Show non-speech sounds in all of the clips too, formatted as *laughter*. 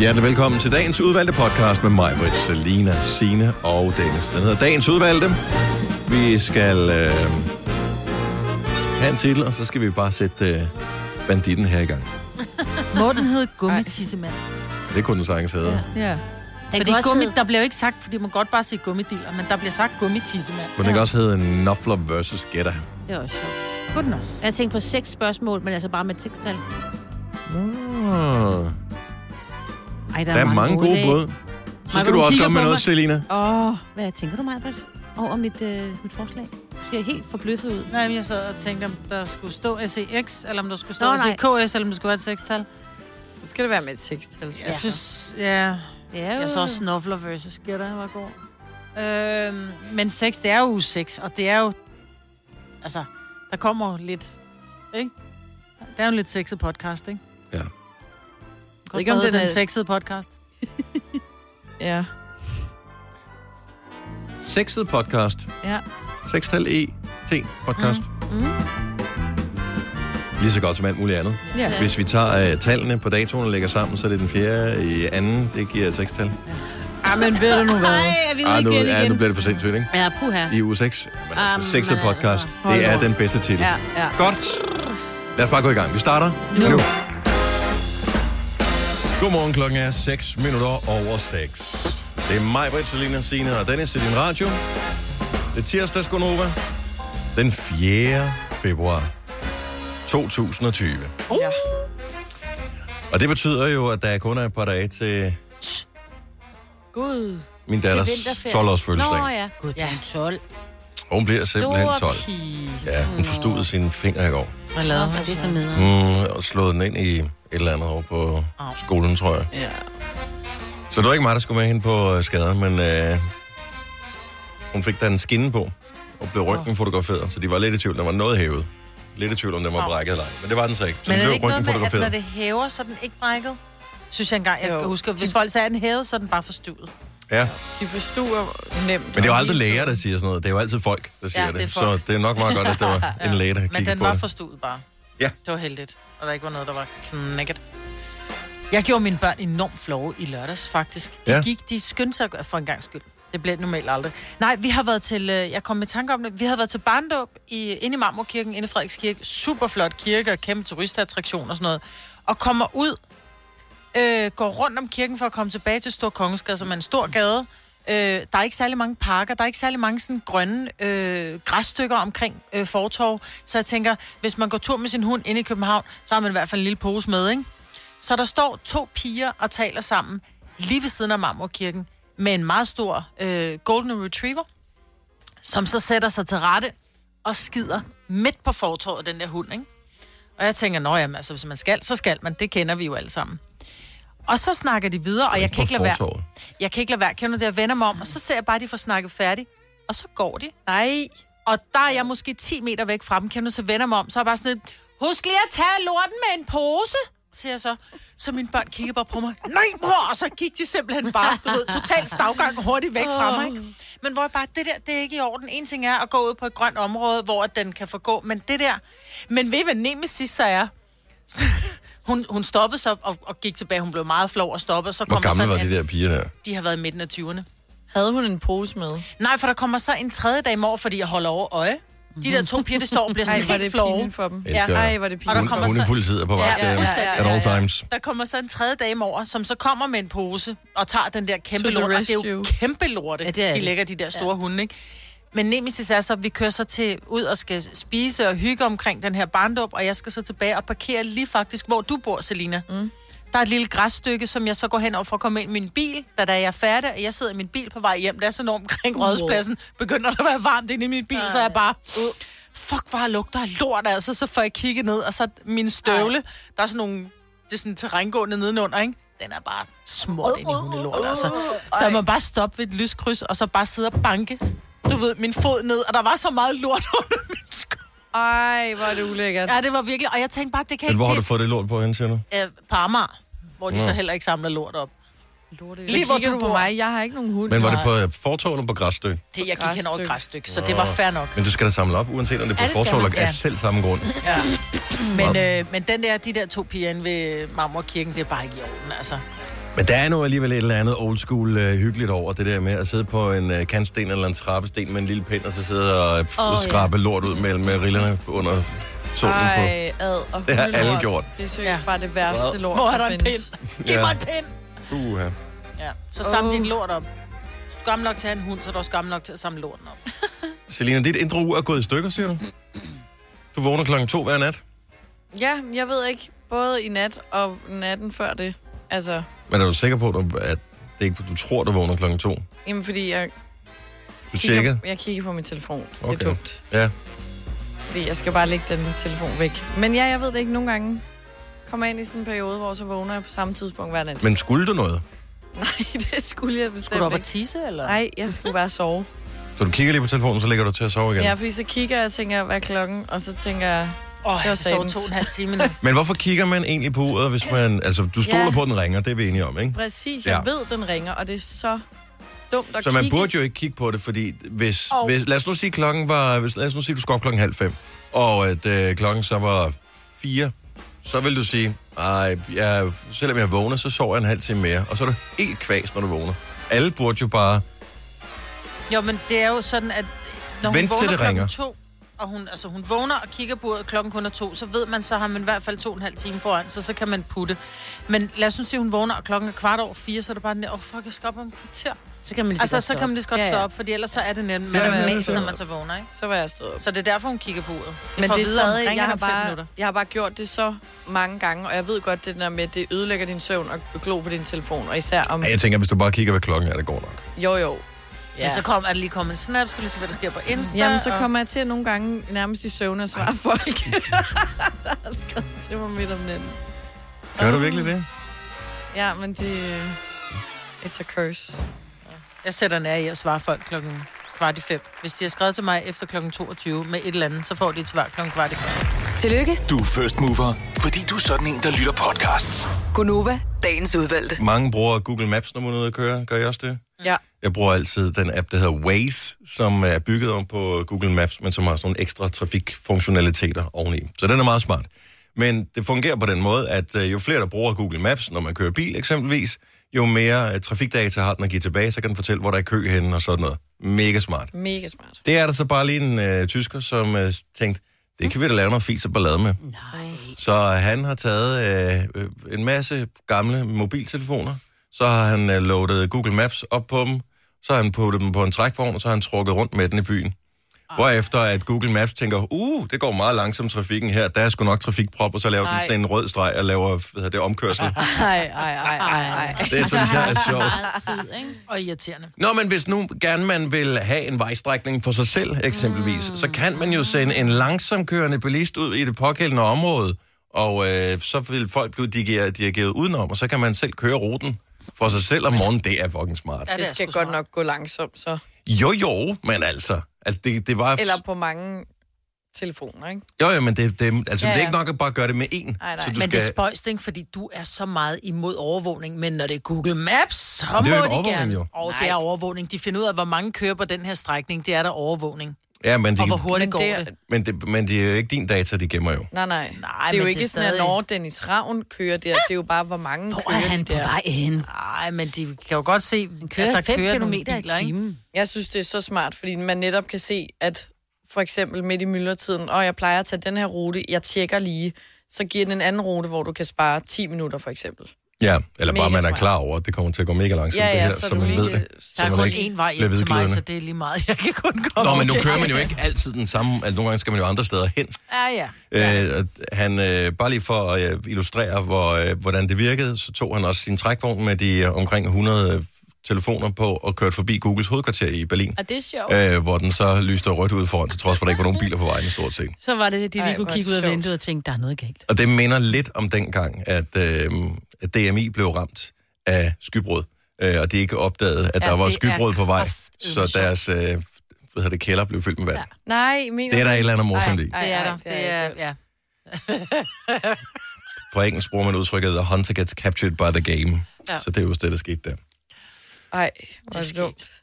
Hjertelig velkommen til dagens udvalgte podcast med mig, Britt, Selina, Sine og Dennis. Den hedder Dagens Udvalgte. Vi skal øh, have en titel, og så skal vi bare sætte øh, banditten her i gang. Morten hed gummitissemand. Det kunne den sagtens hedde. Ja. Ja. Fordi gummi, der bliver jo ikke sagt, fordi man godt bare sige gummidiller, men der bliver sagt gummitissemand. Kunne den ikke også hedde Nuffler vs. Gætter? Det er også sjovt. Kunne den også. Jeg tænkte på seks spørgsmål, men altså bare med tekstal. Oh. Ej, Der er mange gode dage. bud. Så skal du du også komme med noget, mig. Selina. Åh, oh, hvad tænker du, Majbert? Over mit, øh, mit forslag? Du ser helt forbløffet ud. Nej, men jeg sad og tænkte, om der skulle stå SEX, eller om der skulle stå Nå. SEKS, eller om det skulle være et sekstal. Så skal det være med et sekstal. Jeg Ja. synes, ja, Det er jo... jeg så Snuffler versus Gætter var god. Øhm, men sex, det er jo uge 6, og det er jo, altså, der kommer lidt, ikke? Det er jo en lidt sexet podcast, ikke? Ja. Godt ikke, om ikke, den den er- *laughs* sexede podcast. Ja. Sexet podcast. Ja. Sextal E-T podcast. Mm. Lige så godt som alt muligt andet. Ja. Hvis vi tager uh, tallene på datoen og lægger sammen, så er det den fjerde i anden. Det giver seks tal. Ah, men ved du nu hvad? jeg vil Ah, nu, igen, ja, nu bliver det for sindssygt, ikke? Ja, puha. I uge 6. Men altså, Jamen, sexet podcast, altså. Hold det er den bedste titel. Ja, ja. Godt. Lad os bare gå i gang. Vi starter Nu. nu. Godmorgen, klokken er 6 minutter over 6. Det er mig, Britt, Selina, Signe og Dennis til din radio. Det er tirsdags, Gunova. Den 4. februar 2020. Ja. Og det betyder jo, at der kun er et par dage til Gud. min datters vinterferie. 12-års fødselsdag. Nå ja, gud, ja. 12. Hun bliver simpelthen Store 12. pige. Ja, hun forstod sine fingre i går. Hvad lavede for hun det er så? nederen. Mm, og slået den ind i et eller andet over på Au. skolen, tror jeg. Ja. Så det var ikke mig, der skulle med hende på øh, skaden, men øh, hun fik da en skinne på og blev røntgenfotograferet, så de var lidt i tvivl. Der var noget hævet. Lidt i tvivl, om den var brækket eller ej. Men det var den så ikke. Så Men den er det ikke noget med, at når det hæver, så er den ikke brækket? Synes jeg engang, jeg Jo. kan huske. Hvis folk sagde, at den hævede, så er den bare forstået. Ja, De forstuer nemt. men det er jo aldrig læger, der siger sådan noget. Det er jo altid folk, der siger det er det. Så det er nok meget godt, at det var *laughs* en læge, der Men den på var det. forstået bare. Ja. Det var heldigt. Og der ikke var noget, der var knækket. Jeg gjorde mine børn enormt flove i lørdags, faktisk. De Ja. ja. gik, de skyndte sig for en gang skyld. Det det normalt aldrig. Nej, vi har været til, øh, jeg kom med tanke om det, vi har været til barndåb i, inde i Marmorkirken, inde i Frederikskirke. Super flot kirke og kæmpe turistattraktion og sådan noget. Og kommer ud, øh, går rundt om kirken for at komme tilbage til Stor Kongensgade, som er en stor gade. Øh, der er ikke særlig mange parker, der er ikke særlig mange sådan grønne øh, græsstykker omkring øh, fortorv. Så jeg tænker, hvis man går tur med sin hund ind i København, så har man i hvert fald en lille pose med, ikke? Så der står to piger og taler sammen lige ved siden af Marmorkirken med en meget stor øh, golden retriever, som så sætter sig til rette og skider midt på fortorvet, den der hund, ikke? Og jeg tænker, nå jamen, altså hvis man skal, så skal man. Det kender vi jo alle sammen. Og så snakker de videre, og jeg kan ikke lade være. Jeg kan ikke lade være. Kender du det, jeg vender mig om, og så ser jeg bare, at de får snakket færdigt. Og så går de. Nej. Og der er jeg måske 10 meter væk fra dem, kan du så vender mig om, så er jeg bare sådan lidt, husk lige at tage lorten med en pose, siger jeg så. Så mine børn kigger bare på mig, nej mor, og så gik de simpelthen bare, du ved, totalt stavgang hurtigt væk fra mig. Ikke? Men hvor jeg bare, det der, det er ikke i orden. En ting er at gå ud på et grønt område, hvor den kan forgå, men det der, men ved I, hvad Nemesis så er? Så, hun, hun stoppede så og, og gik tilbage. Hun blev meget flov og stoppede. Så Hvor kommer gamle sådan var en- de der piger der? De har været i midten af 20'erne. Havde hun en pose med? Nej, for der kommer så en tredje dag i morgen, fordi jeg holder over øje. De der to piger, der står og bliver sådan Ej, helt det flove. pinligt for dem. Elsker Ej, var det Og der pinligt. kommer Hun, så- hundepolitiet er på vej Ja, ja, ja, ja, ja, at all times. Der kommer så en tredje dame over, som så kommer med en pose og tager den der kæmpe lort. Og det er jo kæmpe lorte, Ja, ja, det er de lægger de der store ja. hunde, ikke? Men Nemesis er så, at vi kører så til ud og skal spise og hygge omkring den her barndåb, og jeg skal så tilbage og parkere lige faktisk, hvor du bor, Selina. Mm. Der er et lille græsstykke, som jeg så går hen over for at komme ind i min bil, da der er jeg færdig, og jeg sidder i min bil på vej hjem. Der er sådan omkring rådspladsen. Begynder der at være varmt inde i min bil, så er jeg bare... Fuck, hvor lugter af lort, altså. Så får jeg kigget ned, og så min støvle, der er sådan nogle... Det er sådan terrængående nedenunder, ikke? Den er bare smurt ind i hundelort, altså. Så må bare stoppe ved et lyskryds, og så bare sidde og banke, du ved, min fod ned, og der var så meget lort *laughs* under min sko. Ej, hvor er det ulækkert. Ja, det var virkelig, og jeg tænkte bare, det kan Men ikke... hvor har det, du fået det lort på hen, siger du? øh, på Amager, hvor de Nå. så heller ikke samler lort op. Lorte. Lige hvor du du på bor. mig. Jeg har ikke nogen hund. Men var det på øh, fortovet eller på græsstykke? Det, jeg gik hen over et græsstykke, så det var fair nok. Men du skal da samle op, uanset om det er på Ja, det skal man, eller af ja. selv samme grund. Ja. Men, øh, men den der, de der to piger inde ved Marmorkirken, det er bare ikke i orden, altså. Men der er nu alligevel et eller andet old school uh, hyggeligt over det der med at sidde på en uh, kantsten eller en trappesten med en lille pind, og så sidde og Åh, oh, ja. skrabe lort ud mellem uh, rillerne under solen på. Ej, ad og Det har alle gjort. Det er seriøst Ja. ja. bare det værste Hvad? lort, Hvor er der der en findes. pind? Giv Ja. mig en pind! Uh, Ja. Så samle Åh. din lort op. Hvis du er gammel nok til at have en hund, så er du også gammel nok til at samle lorten op. *laughs* Selina, dit indre ur er gået i stykker, siger du? Du vågner klokken to hver nat. Ja, jeg ved ikke. Både i nat og natten før det. Altså, Men er du sikker på, at du- at det ikke, du tror, du vågner klokken to? jamen fordi jeg Du kigger, jeg kigger på min telefon. Det Okay. er dumt. Ja. Fordi jeg skal bare lægge den telefon væk. Men ja, jeg ved det ikke. Nogle gange kommer jeg ind i sådan en periode, hvor så vågner jeg på samme tidspunkt hver nat. Men skulle du noget? Nej, *laughs* det skulle jeg bestemt Skulle du op og ikke. tisse, eller? Nej, jeg skulle bare sove. Så du kigger lige på telefonen, så ligger du til at sove igen? Ja, fordi så kigger jeg og tænker, hvad er klokken? Og så tænker jeg, Åh, var jeg sov to og en halv time nu. Men hvorfor kigger man egentlig på uret, hvis man... Altså, du stoler Ja. på, at den ringer, det er vi enige om, ikke? præcis, jeg Ja. ved, den ringer, og det er så dumt at Så man kigge. burde jo ikke kigge på det, fordi hvis, Og- hvis lad os nu sige klokken var, hvis, lad os nu sige, du skal op klokken halv fem, og at øh, klokken så var fire, så vil du sige, ej, jeg, selvom jeg vågner, så sover jeg en halv time mere, og så er du helt kvæs, når du vågner. Alle burde jo bare, Jo, men det er jo sådan, at når hun Vent til vågner det klokken ringer. to, og hun, altså hun vågner og kigger på, at klokken kun er to, så ved man, så har man i hvert fald to og en halv time foran, så så kan man putte. Men lad os nu sige, at hun vågner, og klokken er kvart over fire, så er det bare den der, åh oh, fuck, jeg skal op om et kvarter. Så kan man lige Altså, så kan man lige så godt Ja, stå ja. op, fordi ellers så er det nemt, man mest, så- når man så vågner, ikke? Så var jeg stået op. Så det er derfor, hun kigger på uret. Men får det er stadig, jeg har, bare, minutter. jeg har bare gjort det så mange gange, og jeg ved godt det der med, at det ødelægger din søvn og glo på din telefon, og især om... ja, jeg tænker, hvis du bare kigger, hvad klokken er, det går nok. Jo, jo. Ja. Men så kom, er der lige kommet en snap, skal du se, hvad der sker på Insta. Jamen, så og- kommer jeg til at nogle gange nærmest i søvn og svare *laughs* folk, *laughs* der har skrevet til mig midt om natten. Gør du virkelig det? Ja, men det... It's a curse. Jeg sætter nær i at svare folk klokken kvart i fem. Hvis de har skrevet til mig efter klokken 22 med et eller andet, så får de et svar klokken kvart i fem. Tillykke, Du er first mover, fordi du er sådan en, der lytter podcasts. Gunova, dagens udvalgte. Mange bruger Google Maps, når man er ude at køre. Gør I også det? Ja. Jeg bruger altid den app, der hedder Waze, som er bygget om på Google Maps, men som har sådan nogle ekstra trafikfunktionaliteter oveni. Så den er meget smart. Men det fungerer på den måde, at øh, jo flere, der bruger Google Maps, når man kører bil eksempelvis, jo mere øh, trafikdata har den at give tilbage, så kan den fortælle, hvor der er kø henne og sådan noget. Mega smart. Mega smart. Det er der så bare lige en øh, tysker, som øh, tænkte, det kan vi da lave noget fis og ballade med. Nej. Så han har taget øh, øh, en masse gamle mobiltelefoner, så har han øh, loadet Google Maps op på dem, så har han puttet dem på en trækvogn, og så har han trukket rundt med den i byen. Hvorefter at Google Maps tænker, uh, det går meget langsomt trafikken her, der er sgu nok trafikprop, og så laver den Nej. sådan en rød streg og laver hvad hedder det, omkørsel. *laughs* Ej, ej, ej, ej, ej. Det synes jeg er sjovt. Altid, ikke? Og irriterende. Nå, men hvis nu gerne man vil have en vejstrækning for sig selv, eksempelvis, mm. så kan man jo sende en langsomkørende bilist ud i det pågældende område, og øh, så vil folk blive dirigeret, dirigeret udenom, og så kan man selv køre ruten for sig selv om morgenen. Det er fucking smart. Ja, Det skal godt smart. nok gå langsomt, så. Jo, jo, men altså, altså det, det var... Eller på mange telefoner, ikke? Jo, jo, men det, det, altså, Ja, det er ja. ikke nok at bare gøre det med én. Nej, nej. Så du Men skal... det er spøjst, ikke? Fordi du er så meget imod overvågning. Men når det er Google Maps, så det er må de gerne. jo. Og det er overvågning. De finder ud af, hvor mange kører på den her strækning. Det er der overvågning. Ja, men, de, Og hvor hurtigt Men går det men, det, men det er jo ikke din data, de gemmer jo. Nej, nej. Nej, det er jo ikke er sådan, at stadig- når Dennis Ravn kører der, det er jo bare, hvor mange Hvor kører er han de på der. vej hen? Nej, men de kan jo godt se, Kører at der 5 kører km nogle i biler, ikke? timen. Jeg synes, det er så smart, fordi man netop kan se, at for eksempel midt i myldretiden, og jeg plejer at tage den her rute, jeg tjekker lige, så giver den en anden rute, hvor du kan spare 10 minutter for eksempel. Ja, eller bare man er klar over, at det kommer til at gå mega langsomt, Ja, det ja, her, så så man lige ved det. Der er kun én vej hjem til mig, så det er lige meget. Jeg kan kun komme. Nå, men nu kører man jo ikke altid den samme, altså nogle gange skal man jo andre steder hen. Ja, ja. Øh, han, øh, bare lige for at øh, illustrere, hvor, øh, hvordan det virkede, så tog han også sin trækvogn med de øh, omkring 100 øh, telefoner på og kørte forbi Googles hovedkvarter i Berlin, Og det er sjovt. øh, hvor den så lyste rødt ud foran, til trods for, at der ikke var nogen biler på vejen i stort set. Så var det, de Ej, lige kunne hvor er kigge det ud af vinduet og tænke, der er noget galt. Og det minder lidt om dengang, at, øh, at DMI blev ramt af skybrud, øh, og de ikke opdagede, at Ja, der var det skybrud på vej, så deres øh, hvad hedder det, kælder blev fyldt med vand. Ja. Nej, mener Det er der et eller andet morsomt Ej, i. ej, Det er ej, der. har Det er, ja. *laughs* På engelsk bruger man udtrykket, the hunter gets captured by the game. Ja. Så det er jo det, der skete der. Ej, hvor Det er dumt. *laughs*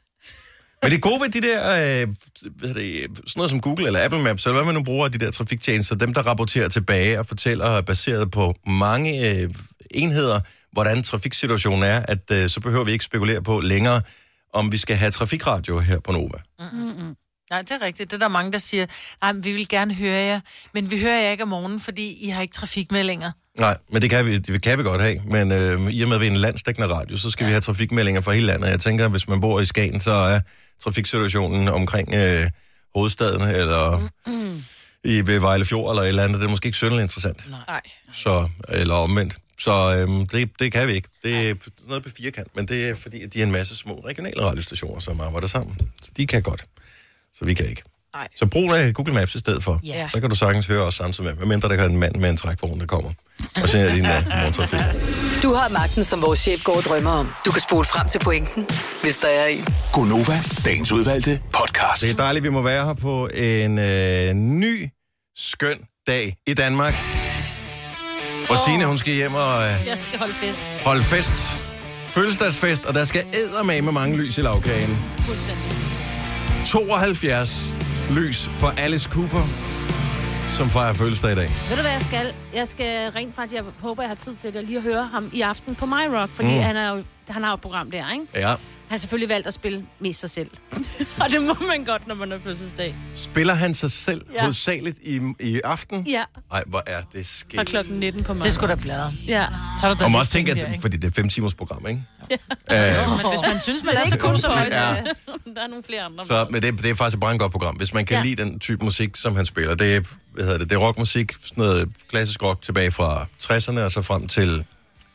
Men det er gode ved de der, øh, hvad det, sådan noget som Google eller Apple Maps, eller hvad man nu bruger af de der trafiktjenester, dem der rapporterer tilbage og fortæller baseret på mange øh, enheder, hvordan trafiksituationen er, at øh, så behøver vi ikke spekulere på længere, om vi skal have trafikradio her på Nova. Nej, det er rigtigt. Det er der mange, der siger, nej, vi vil gerne høre jer, men vi hører jer ikke om morgenen, fordi I har ikke trafikmeldinger. Nej, men det kan vi, det kan vi godt have. Men øh, i og med, at vi er en landsdækkende radio, så skal ja. vi have trafikmeldinger fra hele landet. Jeg tænker, at hvis man bor i Skagen, så er trafiksituationen omkring øh, hovedstaden, eller mm. i ved Vejle Fjord, eller et eller andet, det er måske ikke synderligt interessant. Nej. Så, eller omvendt. Så øhm, det, det kan vi ikke. Det er noget på firkant, men det er fordi, at de er en masse små regionale radiostationer, som arbejder sammen. Så de kan godt. Så vi kan ikke. Nej. Så brug af Google Maps i stedet for. Ja. Så kan du sagtens høre os samtidig med, medmindre der kan en mand med en trækvogn, der kommer. Og så er din uh, morgentrafik. Du har magten, som vores chef går og drømmer om. Du kan spole frem til pointen, hvis der er en. Gonova, dagens udvalgte podcast. Det er dejligt, vi må være her på en øh, ny, skøn dag i Danmark. Og Signe, hun skal hjem og øh, Jeg skal holde fest. holde fest. Fødselsdagsfest, og der skal med mange lys i lavkagen. Fuldstændig. 72 lys for Alice Cooper, som fejrer fødselsdag i dag. Ved du, hvad jeg skal? Jeg skal rent faktisk, jeg håber, jeg har tid til det, lige at høre ham i aften på My Rock, fordi mm. han, er jo, han har jo et program der, ikke? Ja. Han har selvfølgelig valgt at spille mest sig selv. *laughs* og det må man godt, når man har fødselsdag. Spiller han sig selv ja. Ja. hovedsageligt i, i aften? Ja, Ej, hvor er det fra skægt. klokken 19 på My Det er sgu da bladre. Ja. Så er der Og man også tænke, at, ikke? fordi det er fem timers program, ikke? *laughs* Jo, Øh, men hvis man synes, man er så god som også. Ja. Ja. *laughs* Der er nogle flere andre. så, men det, det er faktisk et brandgodt program. Hvis man kan ja. Ja. lide den type musik, som han spiller. Det er, hvad hedder det, det er rockmusik, sådan noget klassisk rock tilbage fra 60'erne og så frem til,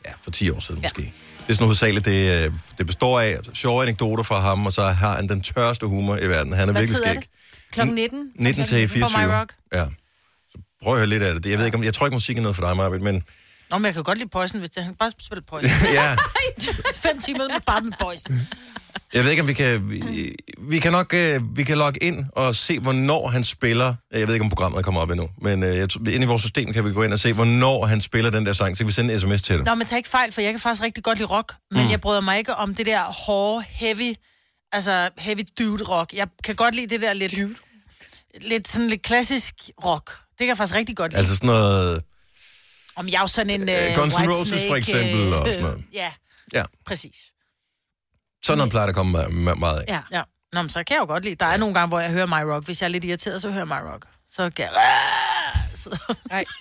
ja, for 10 år siden ja. Ja. måske. Det er sådan hovedsageligt, det, øh, det består af sjove anekdoter fra ham, og så har han den tørste humor i verden. Han er Hvad virkelig skæg. Klokken 19. 19 til På 24. My Rock? Ja. Så prøv at høre lidt af det. Jeg ved ikke, om, jeg tror ikke, musik er noget for dig, Marvind, men Nå, men jeg kan godt lide Poison, hvis det han bare spiller Poison. *laughs* ja, *laughs* Fem timer med bare med Poison. Jeg ved ikke, om vi kan... Vi, vi kan nok øh, vi kan logge ind og se, hvornår han spiller. Jeg ved ikke, om programmet kommer op endnu, men øh, jeg, inde i vores system kan vi gå ind og se, hvornår han spiller den der sang. Så kan vi sende en sms til dig. Nå, men tag ikke fejl, for jeg kan faktisk rigtig godt lide rock, men mm. jeg bryder mig ikke om det der hårde, heavy, altså heavy dude rock. Jeg kan godt lide det der lidt, lidt sådan lidt klassisk rock. Det kan jeg faktisk rigtig godt lide. Altså, sådan noget... om jeg er jo sådan en Øh, uh, Guns N' Roses for eksempel, og sådan noget. Ja, Ja, præcis. Sådan noget plejer der at komme meget af. Ja. Ja. Nå, men så kan jeg jo godt lide. Der er nogle gange, hvor jeg hører My Rock. Hvis jeg er lidt irriteret, så hører jeg My Rock. Så kan jeg... Så... Nej. *laughs*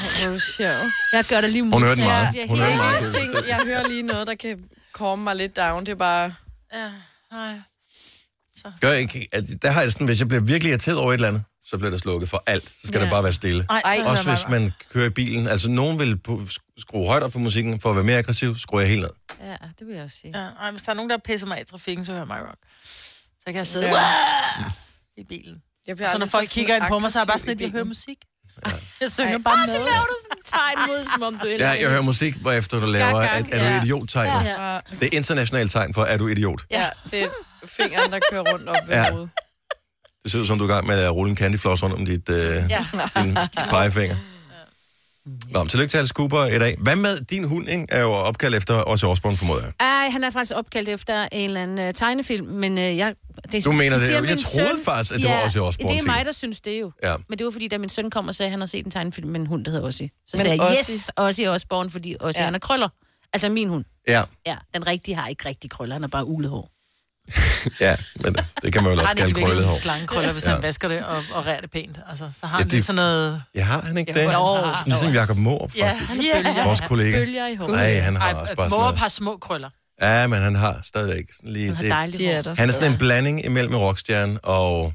Hvor er det sjovt. Jeg gør det lige Hun hører den meget. Jeg Hun hører den meget. Ting, jeg hører lige noget, der kan komme mig lidt down. Det er bare... Ja, nej. Gør jeg ikke, at, der har jeg sådan, hvis jeg bliver virkelig irriteret over et eller andet, så bliver der slukket for alt. Så skal ja. Der bare være stille. Ej, så Også hvis man kører i bilen. Altså, nogen vil skrue højt op for musikken, for at være mere aggressiv, skruer jeg helt ned. Ja, det vil jeg også sige. Ja, ej, hvis der er nogen, der pisser mig af i trafikken, så hører jeg My Rock. Så kan jeg sidde Ja. ja. i bilen. Jeg bliver Så når folk sådan kigger ind på mig, så er jeg bare sådan lidt, jeg hører musik. *laughs* Jeg synger Ej. bare med. Så laver du sådan et tegn mod, som om du Ja, jeg hører musik, hvorefter du laver, Gang, at, gang, er du ja. idiot-tegnet. Ja. Ja. Det er internationalt tegn for, er du idiot. ja, det er fingeren, der kører rundt op ved Ja. ja. hovedet. Det ser ud som, du er i gang med at rulle en candyfloss rundt om dit, øh, Ja. din pegefinger. Nå, men tillykke til Alice Cooper i dag. Hvad med din hund, ikke? Er jo opkaldt efter også Osborne, formoder jeg. Ej, han er faktisk opkaldt efter en eller anden uh, tegnefilm, men uh, jeg... Det, Du mener det? Jeg min troede faktisk, at det var Ozzy Osbourne Det er mig, der synes det jo. Ja. Men det var fordi, da min søn kom og sagde, at han har set en tegnefilm med en hund, der hedder Ozzy. Så Men sagde jeg, Ozzy- yes, Ozzy er Osbourne, fordi Ozzy Ja. ja. han er krøller. Altså min hund. Ja, Ja, den rigtige har ikke rigtig krøller, han er bare ulet hår. *laughs* ja, men det kan man jo også Han er kalde krøllet hår. en slangekrøller, hvis Ja. han vasker det og, og rærer det pænt. Altså, så har Ja, han det- lidt sådan noget... Ja, har han ikke det? jo, han har. Sådan ligesom Jacob Morup, Ja, faktisk. ja. Vores kollega. Bølger i hår. Nej, han har Ej, også bare sådan noget. har små krøller. Ja, men han har stadigvæk sådan lige... Han har Det, er han er sådan en blanding imellem en rockstjerne og...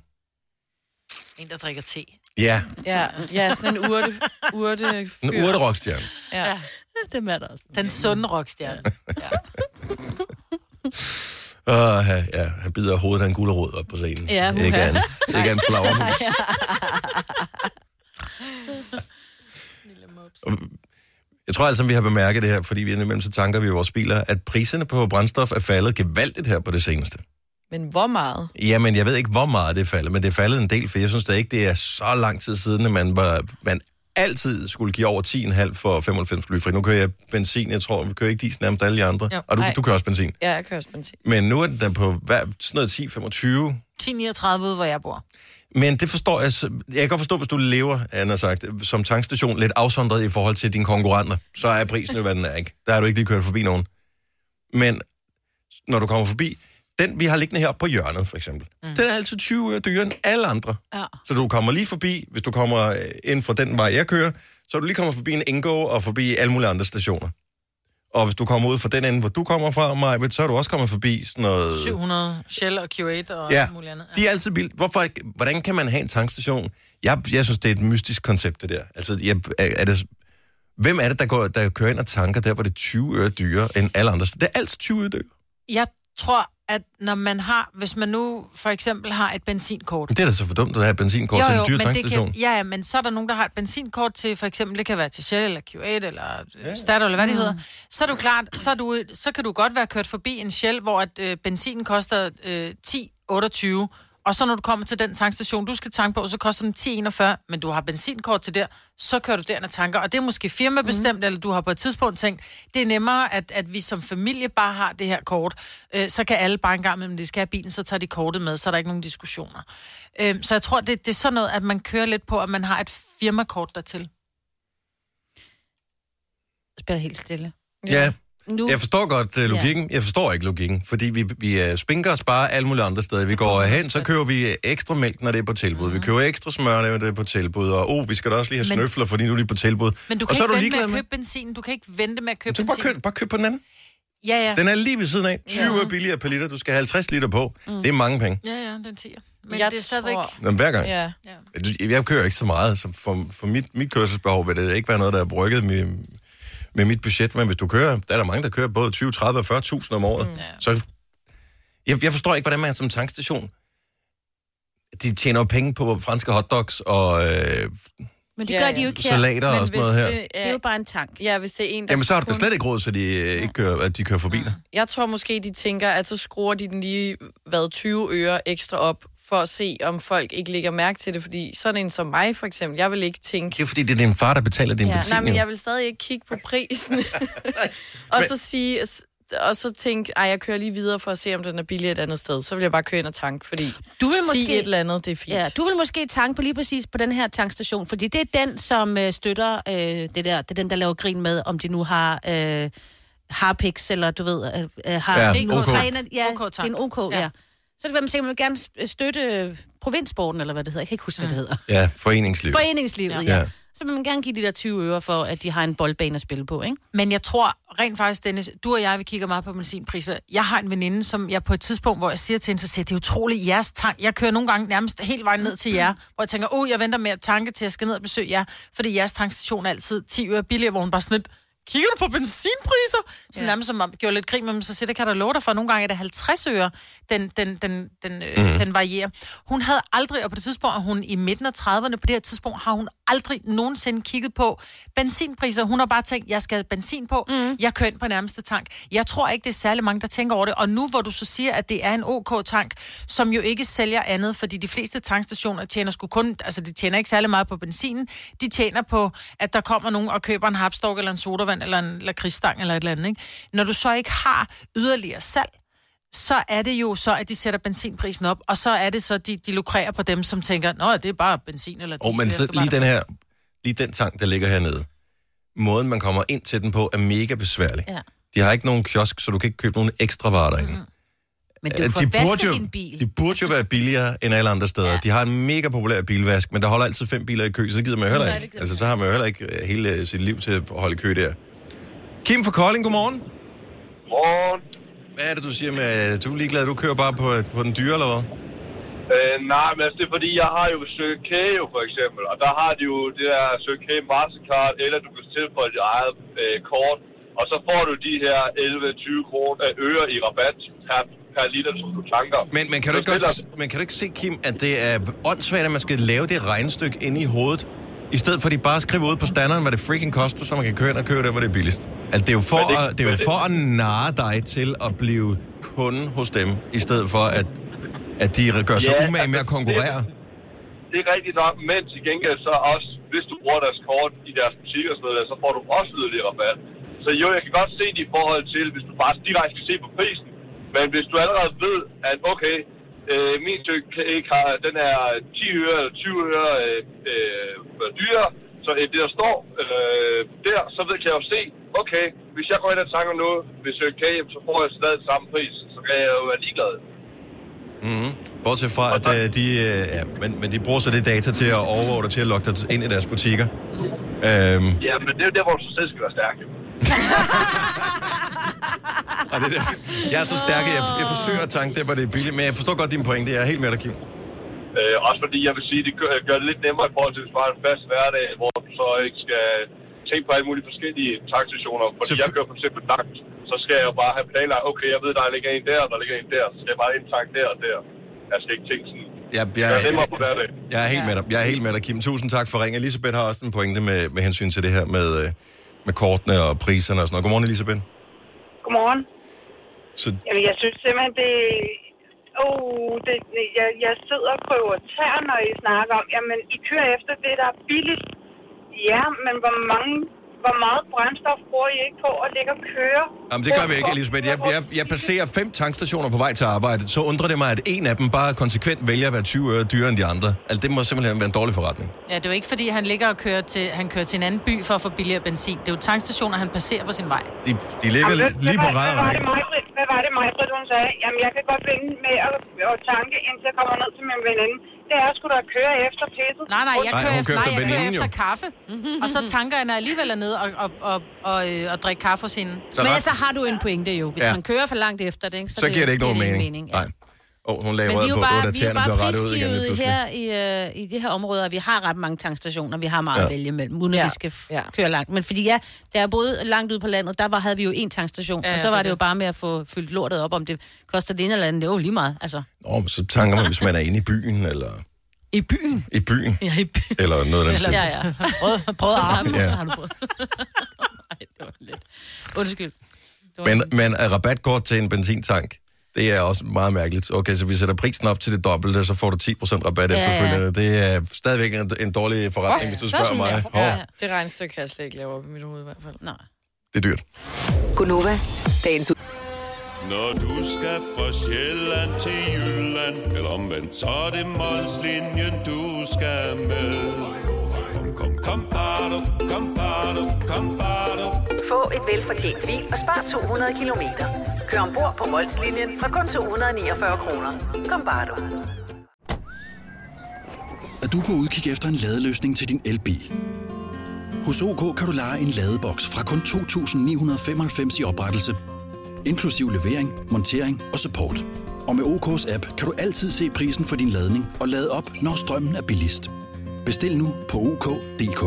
En, der drikker te. Ja, Ja, ja, sådan en urte, urte en urte rockstjerne. Ja. Dem er der også. Den sunde rockstjerne. *laughs* Uh, ja, han bider hovedet af en gulerod op på scenen. Ja, uha. ikke en, *laughs* ikke en flagermus. Jeg tror altså, vi har bemærket det her, fordi vi indimellem så tanker vi i vores biler, at priserne på brændstof er faldet gevaldigt her på det seneste. Men hvor meget? Jamen, jeg ved ikke, hvor meget det er faldet, men det er faldet en del, for jeg synes da ikke, det er så lang tid siden, at man, var, man altid skulle give over 10,5 for 95 blyfri. Nu kører jeg benzin, jeg tror, vi kører ikke diesel nærmest alle de andre. Jo. og du, Nej. du kører også benzin. Ja, jeg kører også benzin. Men nu er den på hvad, sådan noget 10-25. 1039 ude, hvor jeg bor. Men det forstår jeg. Jeg kan godt forstå, hvis du lever, Anna sagt, som tankstation lidt afsondret i forhold til dine konkurrenter, så er prisen jo, hvad den er, ikke? Der har du ikke lige kørt forbi nogen. Men når du kommer forbi, den vi har liggende her på hjørnet, for eksempel, mm. den er altid 20 øre dyrere end alle andre. Ja. Så du kommer lige forbi, hvis du kommer øh, ind fra den vej, jeg kører, så du lige kommer forbi en Ingo og forbi alle mulige andre stationer. Og hvis du kommer ud fra den ende, hvor du kommer fra, Majbet, så er du også kommet forbi sådan noget... 700 Shell og Q8 og Ja, muligt andet. de er altid vildt. Hvorfor, hvordan kan man have en tankstation? Jeg, jeg synes, det er et mystisk koncept, det der. Altså, jeg, er, er det, hvem er det, der, går, der kører ind og tanker der, hvor det er 20 øre dyrere end alle andre? Det er altid 20 øre dyrere. Jeg tror, at når man har, hvis man nu for eksempel har et benzinkort, det er da så for dumt at have benzinkort til en dyr men det tankstation. kan, ja, ja, men så er der nogen, der har et benzinkort til, for eksempel, det kan være til Shell eller Q8 eller ja. Statoil, eller hvad det hedder. Så er du klart, så, er du, så kan du godt være kørt forbi en Shell, hvor at, øh, benzinen koster øh, 10,28, og så når du kommer til den tankstation, du skal tanke på, så koster den 10,41, men du har benzinkort til der, så kører du derind og tanker. Og det er måske firmabestemt, mm. eller du har på et tidspunkt tænkt, det er nemmere, at, at vi som familie bare har det her kort. Øh, så kan alle bare en gang, men de skal have bilen, så tager de kortet med, så er der ikke nogen diskussioner. Øh, så jeg tror, det, det er sådan noget, at man kører lidt på, at man har et firmakort dertil. spiller helt stille. Ja, Nu, jeg forstår godt uh, logikken. Jeg forstår ikke logikken, fordi vi, vi uh, spinker og sparer alle mulige andre steder. Vi går hen, så køber vi øh, ekstra mælk, når det er på tilbud. Vi køber ekstra smør, når det er på tilbud. Og oh, vi skal da også lige have Men- snøfler, fordi nu er de på tilbud. Men du og kan så er ikke du vente med at købe benzin. Du kan ikke vente med at købe Så bare benzin. køb, bare køb på den anden. Ja, ja. Den er lige ved siden af. 20 øre billigere per liter. Du skal have 50 liter på. Mm. Det er mange penge. Ja, ja, den 10. Men Jeg det er stadigvæk... tror- Men hver gang. Ja. Ja. Jeg kører ikke så meget, så for, for mit, mit kørselsbehov vil det ikke være noget, der er brygget med, med mit budget. Men hvis du kører, der er der mange, der kører både 20, 30 og 40.000 om året. Mm. Så jeg, jeg forstår ikke, hvordan man som tankstation... De tjener jo penge på franske hotdogs og... Øh, men det Ja, gør ja. de jo ikke her. Salater og Men sådan noget her. det, Det er jo bare en tank. ja, hvis det er en, der Jamen, så har du da kun- slet ikke råd, så de øh, ikke kører, at de kører forbi dig. Jeg tror måske, de tænker, at så skruer de den lige hvad, 20 øre ekstra op, for at se, om folk ikke lægger mærke til det. Fordi sådan en som mig, for eksempel, jeg vil ikke tænke... Det er fordi, det er din far, der betaler din Ja. benzin. Nej, men jo. jeg vil stadig ikke kigge på prisen. *laughs* og så sige... Og så tænke, ej, jeg kører lige videre for at se, om den er billig et andet sted. Så vil jeg bare køre ind og tanke, fordi Du vil 10 måske... et eller andet, det er fint. Ja, du vil måske tanke på lige præcis på den her tankstation, fordi det er den, som øh, støtter øh, det der, det er den, der laver grin med, om de nu har øh, Harpix, eller du ved, øh, øh, har Ja, de nu OK. træner- ja, OK-tank. det er en OK, ja. Ja. Så det vil man sikkert man vil gerne støtte øh, provinssporten, eller hvad det hedder. Jeg kan ikke huske, hvad det hedder. Ja, foreningsliv. Foreningslivet, ja. Ja. Så vil man gerne give de der 20 øre for, at de har en boldbane at spille på, ikke? Men jeg tror rent faktisk, Dennis, du og jeg, vi kigger meget på benzinpriser. Jeg har en veninde, som jeg på et tidspunkt, hvor jeg siger til hende, så siger, det er utroligt jeres tank. Jeg kører nogle gange nærmest helt vejen ned til jer, hvor jeg tænker, åh, jeg venter med at tanke til, at jeg skal ned og besøge jer, fordi jeres tankstation er altid 10 øre billigere, hvor hun bare sådan lidt, kigger du på benzinpriser? Så ja. nærmest som om, gjorde lidt grin med mig, så siger det kan der love dig for, nogle gange er det 50 øre, den, den, den, den, øh, mm. den varierer. Hun havde aldrig, og på det tidspunkt er hun i midten af 30'erne, på det her tidspunkt har hun aldrig nogensinde kigget på benzinpriser. Hun har bare tænkt, jeg skal have benzin på, mm. jeg kører ind på nærmeste tank. Jeg tror ikke, det er særlig mange, der tænker over det. Og nu hvor du så siger, at det er en OK-tank, som jo ikke sælger andet, fordi de fleste tankstationer tjener sgu kun, altså de tjener ikke særlig meget på benzinen, de tjener på, at der kommer nogen og køber en hapstok eller en sodavand eller en lakridsstang eller et eller andet. Ikke? Når du så ikke har yderligere salg, så er det jo så, at de sætter benzinprisen op, og så er det så, de, de lukrerer på dem, som tænker, nå, det er bare benzin eller diesel. Og men så lige den have-" her, lige den tank, der ligger hernede. Måden, man kommer ind til den på, er mega besværlig. Ja. De har ikke nogen kiosk, så du kan ikke købe nogen ekstra varer derinde. Mm. Men det er jo for de, at vaske burde jo, din bil. de burde jo være billigere end alle andre steder. Ja. De har en mega populær bilvask, men der holder altid fem biler i kø, så det gider man jo heller ikke. Altså, så har man jo heller ikke øh, hele øh, sit liv til at holde kø der. Kim fra Kolding, godmorgen. Morgen. Hvad er det, du siger med, du er ligeglad, du kører bare på, på den dyre, eller hvad? Øh, nej, men altså, det er fordi, jeg har jo jo for eksempel, og der har de jo det der K Mastercard, eller du kan tilføje dit eget øh, kort, og så får du de her 11-20 kroner øh, øre i rabat per, per liter, som du tanker. Men, men, kan du ikke godt, men kan du ikke se, Kim, at det er åndssvagt, at man skal lave det regnestykke inde i hovedet, i stedet for at de bare skriver ud på standarden, hvad det freaking koster, så man kan køre ind og købe der, hvor det er billigst. Altså, det er jo for, det- det, at, det er jo det- for at narre dig til at blive kunde hos dem, i stedet for at, at de gør sig Ja, umage med at altså, konkurrere. Det er rigtigt nok, men til gengæld så også, hvis du bruger deres kort i deres butik og sådan noget, så får du også yderligere rabat. Så jo, jeg kan godt se det i forhold til, hvis du bare direkte skal se på prisen, men hvis du allerede ved, at okay, Øh, min stykke cake har, den er 10 øre eller 20 øre øh, øh, dyrere. Så øh, det, der står øh, der, så ved kan jeg jo se, okay, hvis jeg går ind og tanker noget ved stykke kage, så får jeg stadig samme pris. Så kan jeg jo være ligeglad. Mm-hmm. Bortset fra, at øh, de, øh, ja, men, men de bruger så det data til at overvåge dig, til at lokke dig ind i deres butikker. Øhm, Ja, men det er jo der, hvor du selv skal være stærk. *laughs* og det er der. Jeg er så stærk, at jeg, jeg forsøger at tanke det, hvor det er billigt, men jeg forstår godt din pointe. Jeg er helt med dig, Kim. Øh, også fordi jeg vil sige, det gør, gør det lidt nemmere i forhold til, hvis du har en fast hverdag, hvor du så ikke skal tænke på alle mulige forskellige tankstationer. Fordi Selvfø- jeg kører for eksempel langt, så skal jeg jo bare have planlagt, okay, jeg ved, der ligger en der, der ligger en der, så skal jeg bare indtanke der og der. Jeg skal ikke tænke sådan. Jeg, er jeg, nemmere på hverdag. jeg er helt med dig. Jeg er helt med dig, Kim. Tusind tak for ringen. Elisabeth har også en pointe med, med hensyn til det her med, øh, med kortene og priserne og sådan noget. Godmorgen, Elisabeth. Godmorgen. Så, Jamen, jeg synes simpelthen, det... Oh, det, jeg, jeg sidder og prøver tær, når I snakker om, jamen, I kører efter det, der er billigt. Ja, men hvor mange hvor meget brændstof bruger I ikke på at ligge og køre? Jamen, det gør vi ikke, Elisabeth. Jeg, jeg, jeg passerer fem tankstationer på vej til arbejde. Så undrer det mig, at en af dem bare konsekvent vælger at være 20 øre dyrere end de andre. Altså, det må simpelthen være en dårlig forretning. Ja, det er jo ikke, fordi han ligger og kører til, han kører til en anden by for at få billigere benzin. Det er jo tankstationer, han passerer på sin vej. De, de ligger Jamen, lige på hvad, var det mig, det Britt, hun sagde? Jamen, jeg kan godt vente med at, at tanke, indtil jeg kommer ned til min veninde. Det er sgu da at køre efter pisset. Nej, nej, jeg Nej, kører, hun efter, nej, efter jeg kører efter kaffe. Og så tanker jeg, når jeg alligevel er nede og, og, og, og, øh, og drikke kaffe hos hende. Så, Men ret, altså har du en pointe jo. Hvis Ja. man kører for langt efter det, ikke, så giver det ikke nogen mening. mening ja. Nej. Oh, hun lagde Men vi er jo på, det bare, da vi er bare blev rettet ud igen her i, øh, i de her områder. Vi har ret mange tankstationer, vi har meget Ja. at vælge mellem, uden at Ja. vi skal Ja. køre langt. Men fordi ja, der er både langt ude på landet, der var, havde vi jo en tankstation, Ja, ja, og så det var er det jo det. bare med at få fyldt lortet op, om det koster det ene eller andet. Det er jo lige meget, altså. Nå, men så tanker man, hvis man er inde i byen, eller I byen? i byen, Ja, i byen. eller noget af den. Ja, ja. Prøv, prøv at arbejde. Ja. Har du prøvet? *laughs* Nej, det var lidt. Undskyld. Det Men, men at rabatkort til en benzintank, det er også meget mærkeligt. Okay, så vi sætter prisen op til det dobbelte, så får du 10% rabat Ja, ja. efterfølgende. Det er stadigvæk en, en dårlig forretning, hvis du spørger mig. Hov, Ja. Det regnstykke kan jeg slet ikke lave op i mit hoved i hvert fald. Nej. det er dyrt. Gunova, dagens ud. Når du skal fra Sjælland til Jylland Eller omvendt, så er det Molslinjen, du skal med Kom, kom, bado, kom, bado, kom, bado. Få et velfortjent bil og spar 200 kilometer. Kør ombord på Molslinjen fra kun 249 kroner. Kom bare du. Er du på udkig efter en ladeløsning til din elbil? Hos OK kan du lege en ladeboks fra kun 2.995 i oprettelse, inklusiv levering, montering og support. Og med OK's app kan du altid se prisen for din ladning og lade op, når strømmen er billigst. Bestil nu på OK.dk.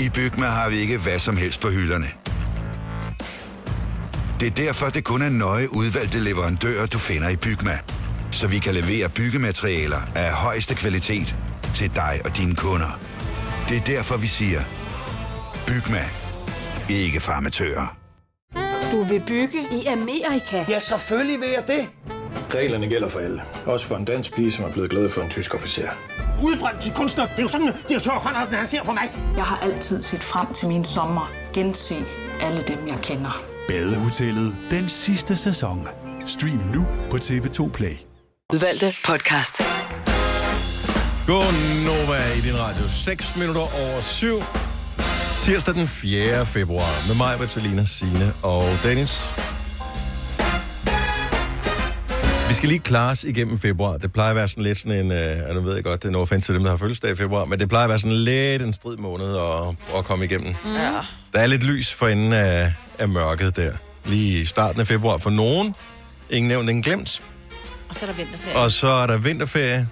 I Bygma har vi ikke hvad som helst på hylderne. Det er derfor, det kun er nøje udvalgte leverandører, du finder i Bygma. Så vi kan levere byggematerialer af højeste kvalitet til dig og dine kunder. Det er derfor, vi siger, Bygma. Ikke farmatører. Du vil bygge i Amerika? Ja, selvfølgelig vil jeg det. Reglerne gælder for alle. Også for en dansk pige, som er blevet glad for en tysk officer. Udbrændt til kunstner. Det er jo sådan, har tørt, han ser på mig. Jeg har altid set frem til min sommer. Gense alle dem, jeg kender. Badehotellet den sidste sæson. Stream nu på TV2 Play. Udvalgte podcast. God Nova i din radio. 6 minutter over 7. Tirsdag den 4. februar med mig, Bertalina, Signe og Dennis. Vi skal lige klare os igennem februar. Det plejer at være sådan lidt sådan en... Øh, nu ved jeg godt, det er no offense til dem, der har fødselsdag i februar, men det plejer at være sådan lidt en strid måned at, at komme igennem. Ja. Der er lidt lys for enden af, af mørket der. Lige i starten af februar for nogen. Ingen nævnt, ingen glemt. Og så er der vinterferie. Og så er der vinterferie.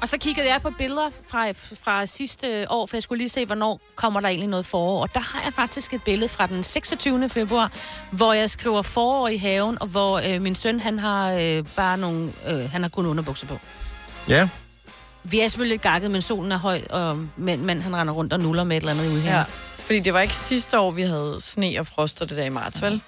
Og så kiggede jeg på billeder fra, fra sidste år, for jeg skulle lige se, hvornår kommer der egentlig noget forår. Og der har jeg faktisk et billede fra den 26. februar, hvor jeg skriver forår i haven, og hvor øh, min søn, han har øh, bare nogle, øh, han har kun underbukser på. Ja, Vi er selvfølgelig lidt gakket, men solen er høj, og mand, mand han render rundt og nuller med et eller andet ude her. Ja. Fordi det var ikke sidste år, vi havde sne og frost og det der i marts, vel?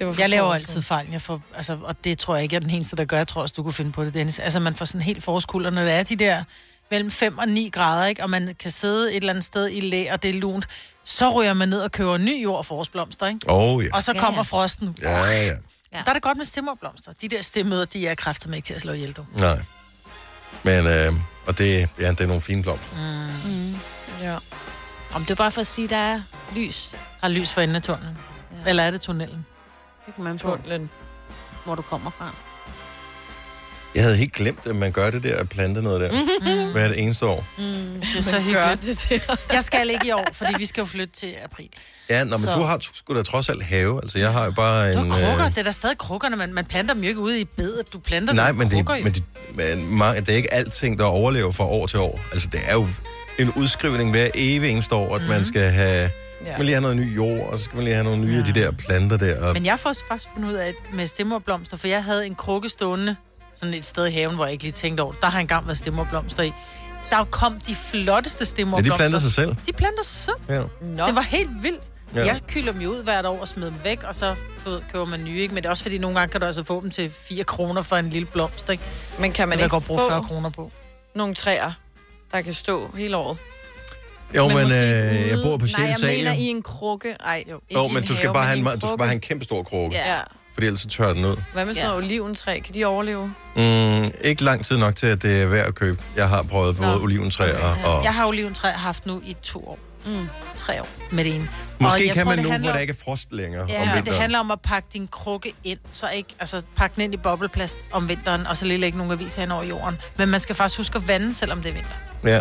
Ja. Det var Jeg laver altid fejl, jeg får, altså, og det tror jeg ikke er den eneste, der gør. Jeg tror også, du kunne finde på det, Dennis. Altså, man får sådan helt forårskulder, når det er de der mellem 5 og 9 grader, ikke? og man kan sidde et eller andet sted i læ, og det er lunt, så ryger man ned og køber ny jord og forårsblomster, ikke? Oh, ja. Og så Ja, kommer ja. frosten. Ja, ja. Ja. Der er det godt med stemmerblomster. De der stemmøder, de er kræfter ikke til at slå ihjel, du. Nej. Men, øh, og det, ja, det er nogle fine blomster. Mm. Mm. Ja. Om det er bare for at sige, der er lys. Der er lys for enden af tunnelen. Ja. Eller er det tunnelen? Man Tunnelen. hvor du kommer fra. Jeg havde helt glemt, at man gør det der at plante noget der. Mhm. Hver det eneste år. Mm, det er så Men gør hyggeligt. Det *laughs* jeg skal ikke i år, fordi vi skal jo flytte til april. Ja, nå, men Så- du har sgu da trods alt have. Altså, jeg har jo bare Du en... har krukker, øh, det er der stadig krukkerne, man, man planter dem jo ikke ude i bedet. Du planter Nej, dem men, det, men, det, men mange, det er ikke alting, der overlever fra år til år. Altså, det er jo en udskrivning hver evig eneste år, at mm. man skal have... Ja. Man lige have noget ny jord, og så skal man lige have nogle nye ja. af de der planter der. Og, Men jeg får faktisk fundet ud af, at med stemmerblomster, for jeg havde en krukke stående sådan et sted i haven, hvor jeg ikke lige tænkte over. Der har engang været stemmerblomster i. Der kom de flotteste ja, stemmerblomster. de planter sig selv. De planter sig selv. Ja. Nå. Det var helt vildt. Ja. Ja. Jeg kylder dem jo ud hvert år og smider dem væk, og så ved, køber man nye. Ikke? Men det er også fordi, nogle gange kan du altså få dem til 4 kroner for en lille blomst. Ikke? Men kan man det vil ikke godt bruge få 40 kroner på. nogle træer, der kan stå hele året? Jo, men, måske øh, jeg bor på Nej, 6. jeg sal. mener jo. i en krukke. Ej, jo. Jo, men du skal, bare have en, du skal bare have en kæmpe stor krukke. Ja. ja. Fordi ellers så tør den ud. Hvad med sådan noget oliventræ? Kan de overleve? Mm, ikke lang tid nok til, at det er værd at købe. Jeg har prøvet både oliventræer og... Jeg har oliventræ haft nu i to år. Mm. Tre år med det ene. Og Måske jeg kan tror, man det nu, hvor der om- ikke er frost længere om Ja, det vinteren. handler om at pakke din krukke ind, så ikke, altså pakke den ind i bobleplast om vinteren, og så lige lægge nogle aviser hen over jorden. Men man skal faktisk huske at vande, selvom det er vinter. Ja,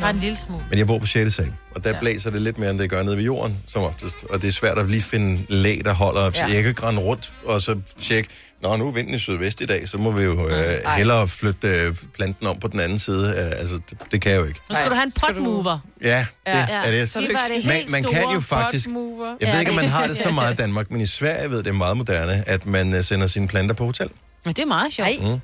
Bare en lille smule. men jeg bor på 6. sal, og der Ja. blæser det lidt mere, end det gør nede ved jorden, som oftest. Og det er svært at lige finde læ, der holder. Ja. Jeg kan rundt og så tjekke, Nå, nu er vinden i sydvest i dag, så må vi jo øh, hellere flytte øh, planten om på den anden side. Øh, altså, det, det kan jeg jo ikke. Nu skal du have en potmover. Ja, det Ja. er det. Så det man, man kan jo faktisk... potmover. Jeg ved Ja, ikke, om man har det så meget i Danmark, men i Sverige ved det er meget moderne, at man øh, sender sine planter på hotel. Men det er meget sjovt. Mm.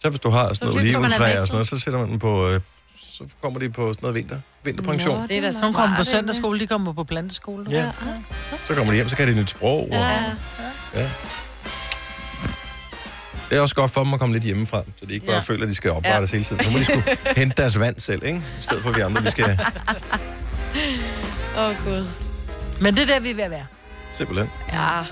Så hvis du har sådan noget oliventræ og sådan noget, så sætter man dem på... Øh, så kommer de på sådan noget vinter, vinterpension. Nå, det er da Nogle kommer på søndagsskole, de kommer på planteskole. Ja. Så kommer de hjem, så kan de nyt sprog. Og, Ja. ja. Det er også godt for dem at komme lidt hjemmefra, så de ikke bare Ja. føler, at de skal oprettes Ja. hele tiden. Så må de skulle *laughs* hente deres vand selv, ikke? I stedet for, at vi andre, vi skal Åh, oh, Gud. Men det er der, vi er ved at være. simpelthen. Ja.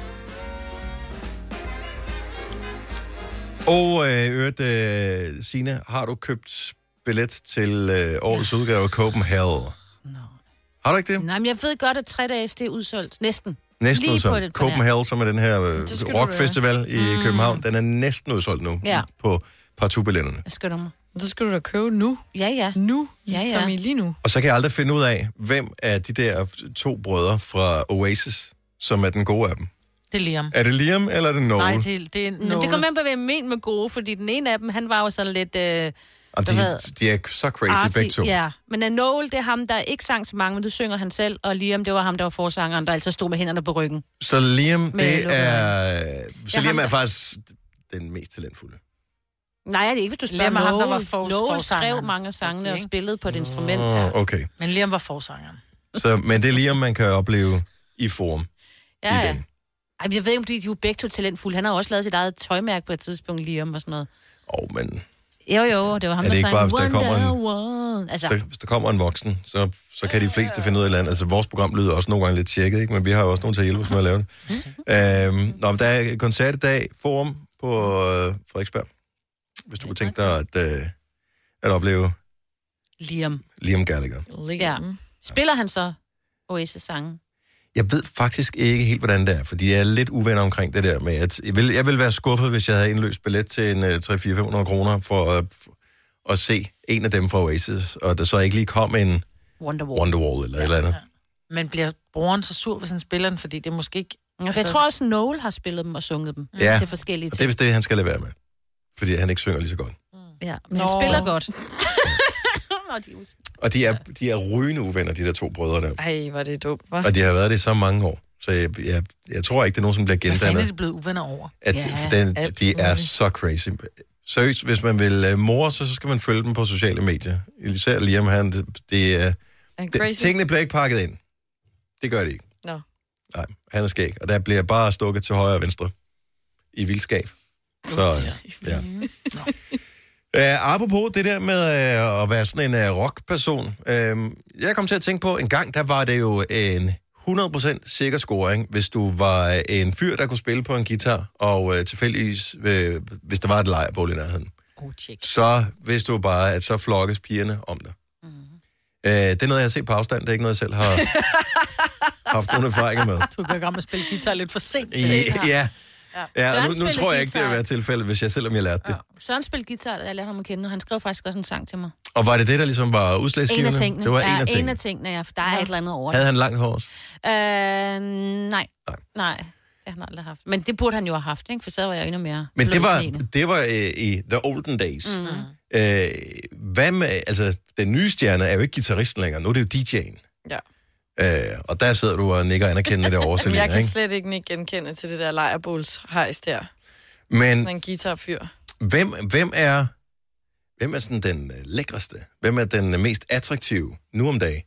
Og øh, øvrigt, øh, Signe, har du købt billet til øh, årets udgave af Copenhagen? Har du ikke det? Nej, men jeg ved godt, at tre dages det er udsolgt. Næsten. Næsten Lige udsolgt. Copenhagen, som er den her øh, rockfestival i Mm. København, den er næsten udsolgt nu Ja. på partout-billetterne. Jeg skynder mig. Så skal du da købe nu. Ja, ja. Nu? Ja, ja. Som i lige nu. Og så kan jeg aldrig finde ud af, hvem er de der to brødre fra Oasis, som er den gode af dem. Det er Liam. Er det Liam, eller er det Noel? Nej, det, er- det er Men Noel. det kommer an på, hvad jeg mener med gode, fordi den ene af dem, han var jo sådan lidt... Øh, Og de, de er så crazy arty. begge to. Ja, men Noel, det er ham, der ikke sang så mange, men du synger han selv, og Liam, det var ham, der var forsangeren, der altid stod med hænderne på ryggen. Så Liam, Med det er... Så Ja, Liam ham er faktisk den mest talentfulde. Nej, det er ikke, hvis du spørger Liam er ham, der Noel. var for- Noel skrev mange af sangene og spillede på et instrument. Oh, okay. Men Liam var forsangeren. *laughs* Så, men det er Liam, man kan opleve i forum. Ja, ja. Ej, jeg ved ikke, om de, er jo begge to talentfulde. Han har også lavet sit eget tøjmærke på et tidspunkt, Liam og sådan noget. Åh, oh, men Jo, jo, det var ham, Er det der ikke sang bare, hvis der Wonder kommer en- Woman. Altså, der, hvis der kommer en voksen, så, så kan de fleste finde ud af et eller andet. Altså, vores program lyder også nogle gange lidt tjekket, ikke? men vi har jo også nogen til at hjælpe os med at lave det. øhm, nå, men der er koncert i dag, forum på øh, Frederiksberg. Hvis du kunne tænke dig at, øh, at opleve Liam. Liam Gallagher. Ja. Spiller han så Oasis-sange? Jeg ved faktisk ikke helt, hvordan det er, fordi jeg er lidt uvenner omkring det der med, at jeg vil, jeg vil være skuffet, hvis jeg havde indløst billet til en uh, 3-4-500 kroner for at, for at se en af dem fra Oasis, og der så ikke lige kom en Wonderwall, Wonderwall eller ja, et eller andet. Men bliver brugeren så sur, hvis han spiller den, fordi det er måske ikke... Ja, for jeg tror også, Noel har spillet dem og sunget dem Ja, til forskellige og det er ting. vist det, han skal lade være med. Fordi han ikke synger lige så godt. Ja, men han Nå. spiller godt. *laughs* Nå, de er Og de er, de er rygende uvenner, de der to brødre der. Ej, var det dumt, hva'? Og de har været det i så mange år. Så jeg, jeg, jeg tror ikke, det er nogen, som bliver Hvad fanden er gendannet. de blevet uvenner over? At ja, den, alt de er så crazy. Seriøst, hvis man vil uh, more, så, så skal man følge dem på sociale medier. Især Liam, han, det, det er... Det, tingene bliver ikke pakket ind. Det gør det ikke. Nå. Nej, han er skæg. Og der bliver bare stukket til højre og venstre. I vildskab. Så, ja. Uh, apropos det der med uh, at være sådan en uh, rockperson. Uh, jeg kom til at tænke på, en gang der var det jo en 100% sikker scoring, hvis du var en fyr, der kunne spille på en guitar, og øh, tilfældigvis, øh, hvis der var et lejrbål i nærheden. Oh, check. Så vidste du bare, at så flokkes pigerne om dig. Mm. Øh, det er noget, jeg har set på afstand. Det er ikke noget, jeg selv har *laughs* haft nogen erfaringer med. Du kan med at spille guitar lidt for sent. I, ja, ja og nu, nu tror jeg ikke, det guitar. vil være tilfældet, hvis jeg selvom jeg lærte det. Søren spillede guitar, da jeg lærte ham at kende, og han skrev faktisk også en sang til mig. Og var det det, der ligesom var En udslagsgivende? af tingene. Det var ja, en af tingene. En af tingene, ja. for Der er et eller andet over Havde det. han langt hår også? Øh, nej. Nej. Det har han aldrig haft. Men det burde han jo have haft, ikke? For så var jeg endnu mere Men det var, det var øh, i the olden days. Mm. Øh, hvad med, altså, den nye stjerne er jo ikke gitarristen længere, nu er det jo DJ'en. Ja. Øh, og der sidder du og nikker anerkendende derovre, Selina, *laughs* jeg kan ikke? slet ikke nikke genkende til det der lejrbåls hejs der. Men Sådan en guitarfyr. hvem, hvem er hvem er sådan den øh, lækreste? Hvem er den øh, mest attraktive nu om dagen?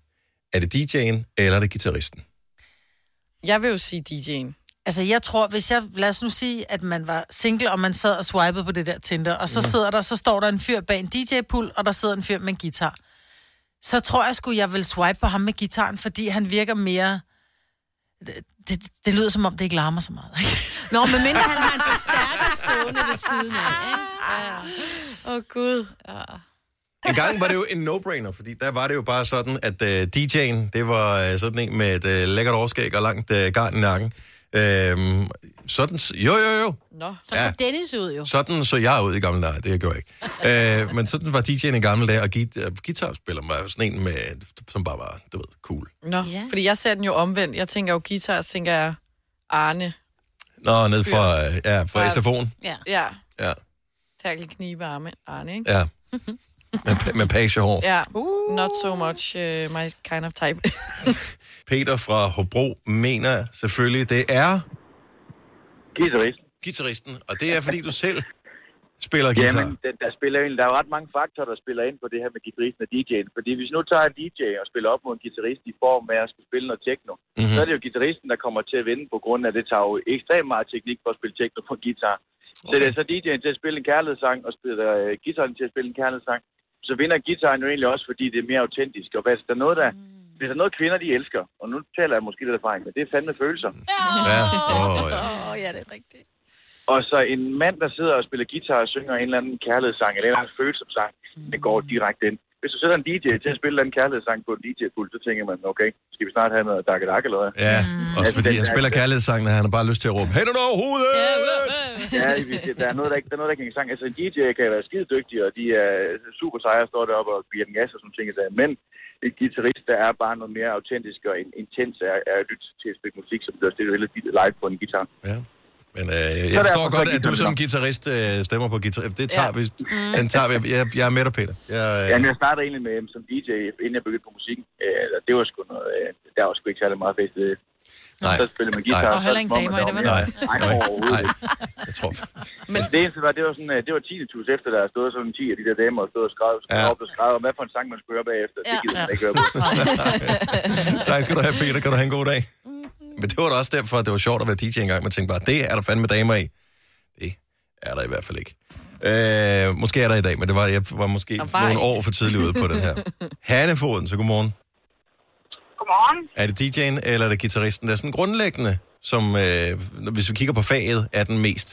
Er det DJ'en, eller er det gitarristen? Jeg vil jo sige DJ'en. Altså, jeg tror, hvis jeg... Lad os nu sige, at man var single, og man sad og swipede på det der Tinder, og så Mhm. sidder der, så står der en fyr bag en DJ-pult, og der sidder en fyr med en guitar. Så tror jeg sgu, jeg vil swipe på ham med gitaren, fordi han virker mere... Det, det, det lyder som om, det ikke larmer så meget. Nå, men mindre han har en forstærker stående ved siden af, ikke? Åh, oh, Gud. Ja. En gang var det jo en no-brainer, fordi der var det jo bare sådan, at uh, DJ'en, det var uh, sådan en med et uh, lækkert overskæg og langt uh, garn i nakken. Øhm, sådan, jo, jo, jo. Nå. Så Ja. Dennis ud jo. Sådan så jeg ud i gamle dage, det gjorde jeg ikke. *laughs* øh, men sådan var DJ'en i gamle dage, og git- øh, guitarspiller var sådan en, med, som bare var, du ved, cool. Nå, ja. fordi jeg ser den jo omvendt. Jeg tænker jo guitar, så tænker jeg Arne. Nå, ned fra, øh, ja, fra Ja. SFO'en. Ja. Ja. Ja, Tærkel knibe arme. Arne, ikke? ja. *laughs* Med, med pagehår. Ja. Not so much uh, my kind of type. *laughs* Peter fra Hobro mener selvfølgelig, det er... Guitaristen. Guitaristen, og det er fordi du selv spiller guitar. Jamen, der, der, spiller jo, der er jo ret mange faktorer, der spiller ind på det her med guitaristen og DJ'en. Fordi hvis nu tager en DJ og spiller op mod en guitarist i form af at skulle spille noget techno, Mhm. mm-hmm. så er det jo guitaristen, der kommer til at vinde på grund af, at det tager jo ekstremt meget teknik for at spille techno på guitar. Okay. Så det er så DJ'en til at spille en kærlighedssang, og spiller uh, guitaren til at spille en kærlighedssang. Så vinder guitaren jo egentlig også, fordi det er mere autentisk. Og hvis der er noget, der, hvis der er noget kvinder, de elsker, og nu taler jeg måske lidt erfaring, men det er fandme følelser. Ja, oh, ja. Åh, ja, det er rigtigt. Og så en mand, der sidder og spiller guitar og synger en eller anden kærlighedssang, eller en eller anden følsom sang, det går direkte ind. Hvis du sætter en DJ til at spille den kærlighedssang på en DJ-pult, så tænker man, okay, skal vi snart have noget dak dak eller hvad? Ja, også fordi han spiller kærlighedssang, og han har bare lyst til at råbe, hænderne over hovedet! Ja, vi- der er noget, der ikke, der er noget, der ikke hænger sang. Altså, en DJ kan være skide dygtig, og de er super seje, står deroppe og giver den gas og sådan ting. Men en guitarist, der er bare noget mere autentisk og in- intens er, er at lytte til at spille musik, som det er det er live på en guitar. Ja. Men øh, Så jeg der forstår godt, så at du som guitar. guitarist øh, stemmer på guitar. Det tager Ja. vi. Den tager vi. Jeg, jeg er med dig, Peter. Jeg, øh, Ja, men jeg startede egentlig med som DJ, inden jeg begyndte på musikken. Øh, det var sgu noget, øh, der var sgu ikke særlig meget fest. Nej. Så spillede man guitar. Nej. så Og heller er det ingen damer i det, vel? Nej. Nej, Nej. jeg tror... Men det eneste var, det var sådan, øh, det var tinnitus efter, der stod sådan 10 af de der damer og stod og skrev, Ja. ja. op og skrev, om hvad for en sang man skulle høre bagefter. Det gider man ikke høre på. *laughs* *laughs* tak skal du have, Peter. Kan du have en god dag? Men det var da også derfor, at det var sjovt at være DJ engang. Man tænkte bare, det er der fandme damer i. Det er der i hvert fald ikke. Øh, måske er der i dag, men det var, jeg var måske var nogle år for tidligt ude på den her. *laughs* Hannefoden, så godmorgen. Godmorgen. Er det DJ'en eller er det gitarristen? Der er sådan grundlæggende, som øh, hvis vi kigger på faget, er den mest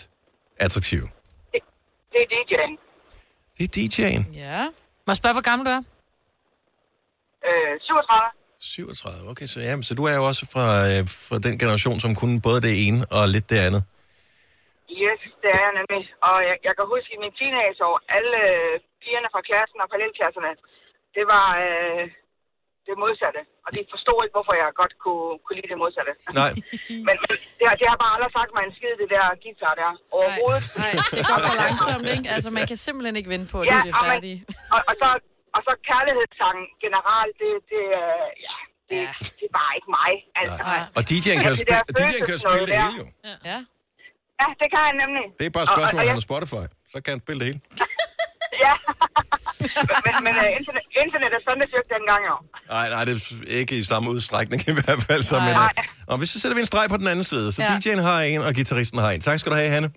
attraktive. Det er DJ'en. Det er DJ'en. Ja. Må jeg spørge, hvor gammel du er? Øh, 37. 37, okay. Så, jamen, så du er jo også fra, øh, fra den generation, som kunne både det ene og lidt det andet. Yes, det er jeg nemlig. Og jeg, jeg kan huske i min teenageår, alle øh, pigerne fra klassen og parallelklasserne, det var øh, det modsatte. Og de forstod ikke, hvorfor jeg godt kunne, kunne lide det modsatte. Nej. *laughs* Men, men det, har, det har bare aldrig sagt mig en skid, det der guitar der. Overhovedet. Nej, det går for langsomt, ikke? Altså, man kan simpelthen ikke vente på, at Ja, de er og færdige. Og, og, så, og så kærlighedssangen generelt, det, det, øh, ja, det, det er bare ikke mig. Altså. Og DJ'en kan, Det spille, DJ'en kan spille det hele jo. Ja. Ja, det kan han nemlig. Det er bare et Og- og- spørgsmål, og om jeg- han har Spotify. Så kan han spille det hele. *laughs* Ja. *laughs* men men uh, internet, internet er sådan, det søgte dengang jo. Nej, nej, det er ikke i samme udstrækning *laughs* i hvert fald. Så, men, øh, og hvis så sætter vi en streg på den anden side. Så Ja. DJ'en har en, og gitarristen har en. Tak skal du have, Hanne.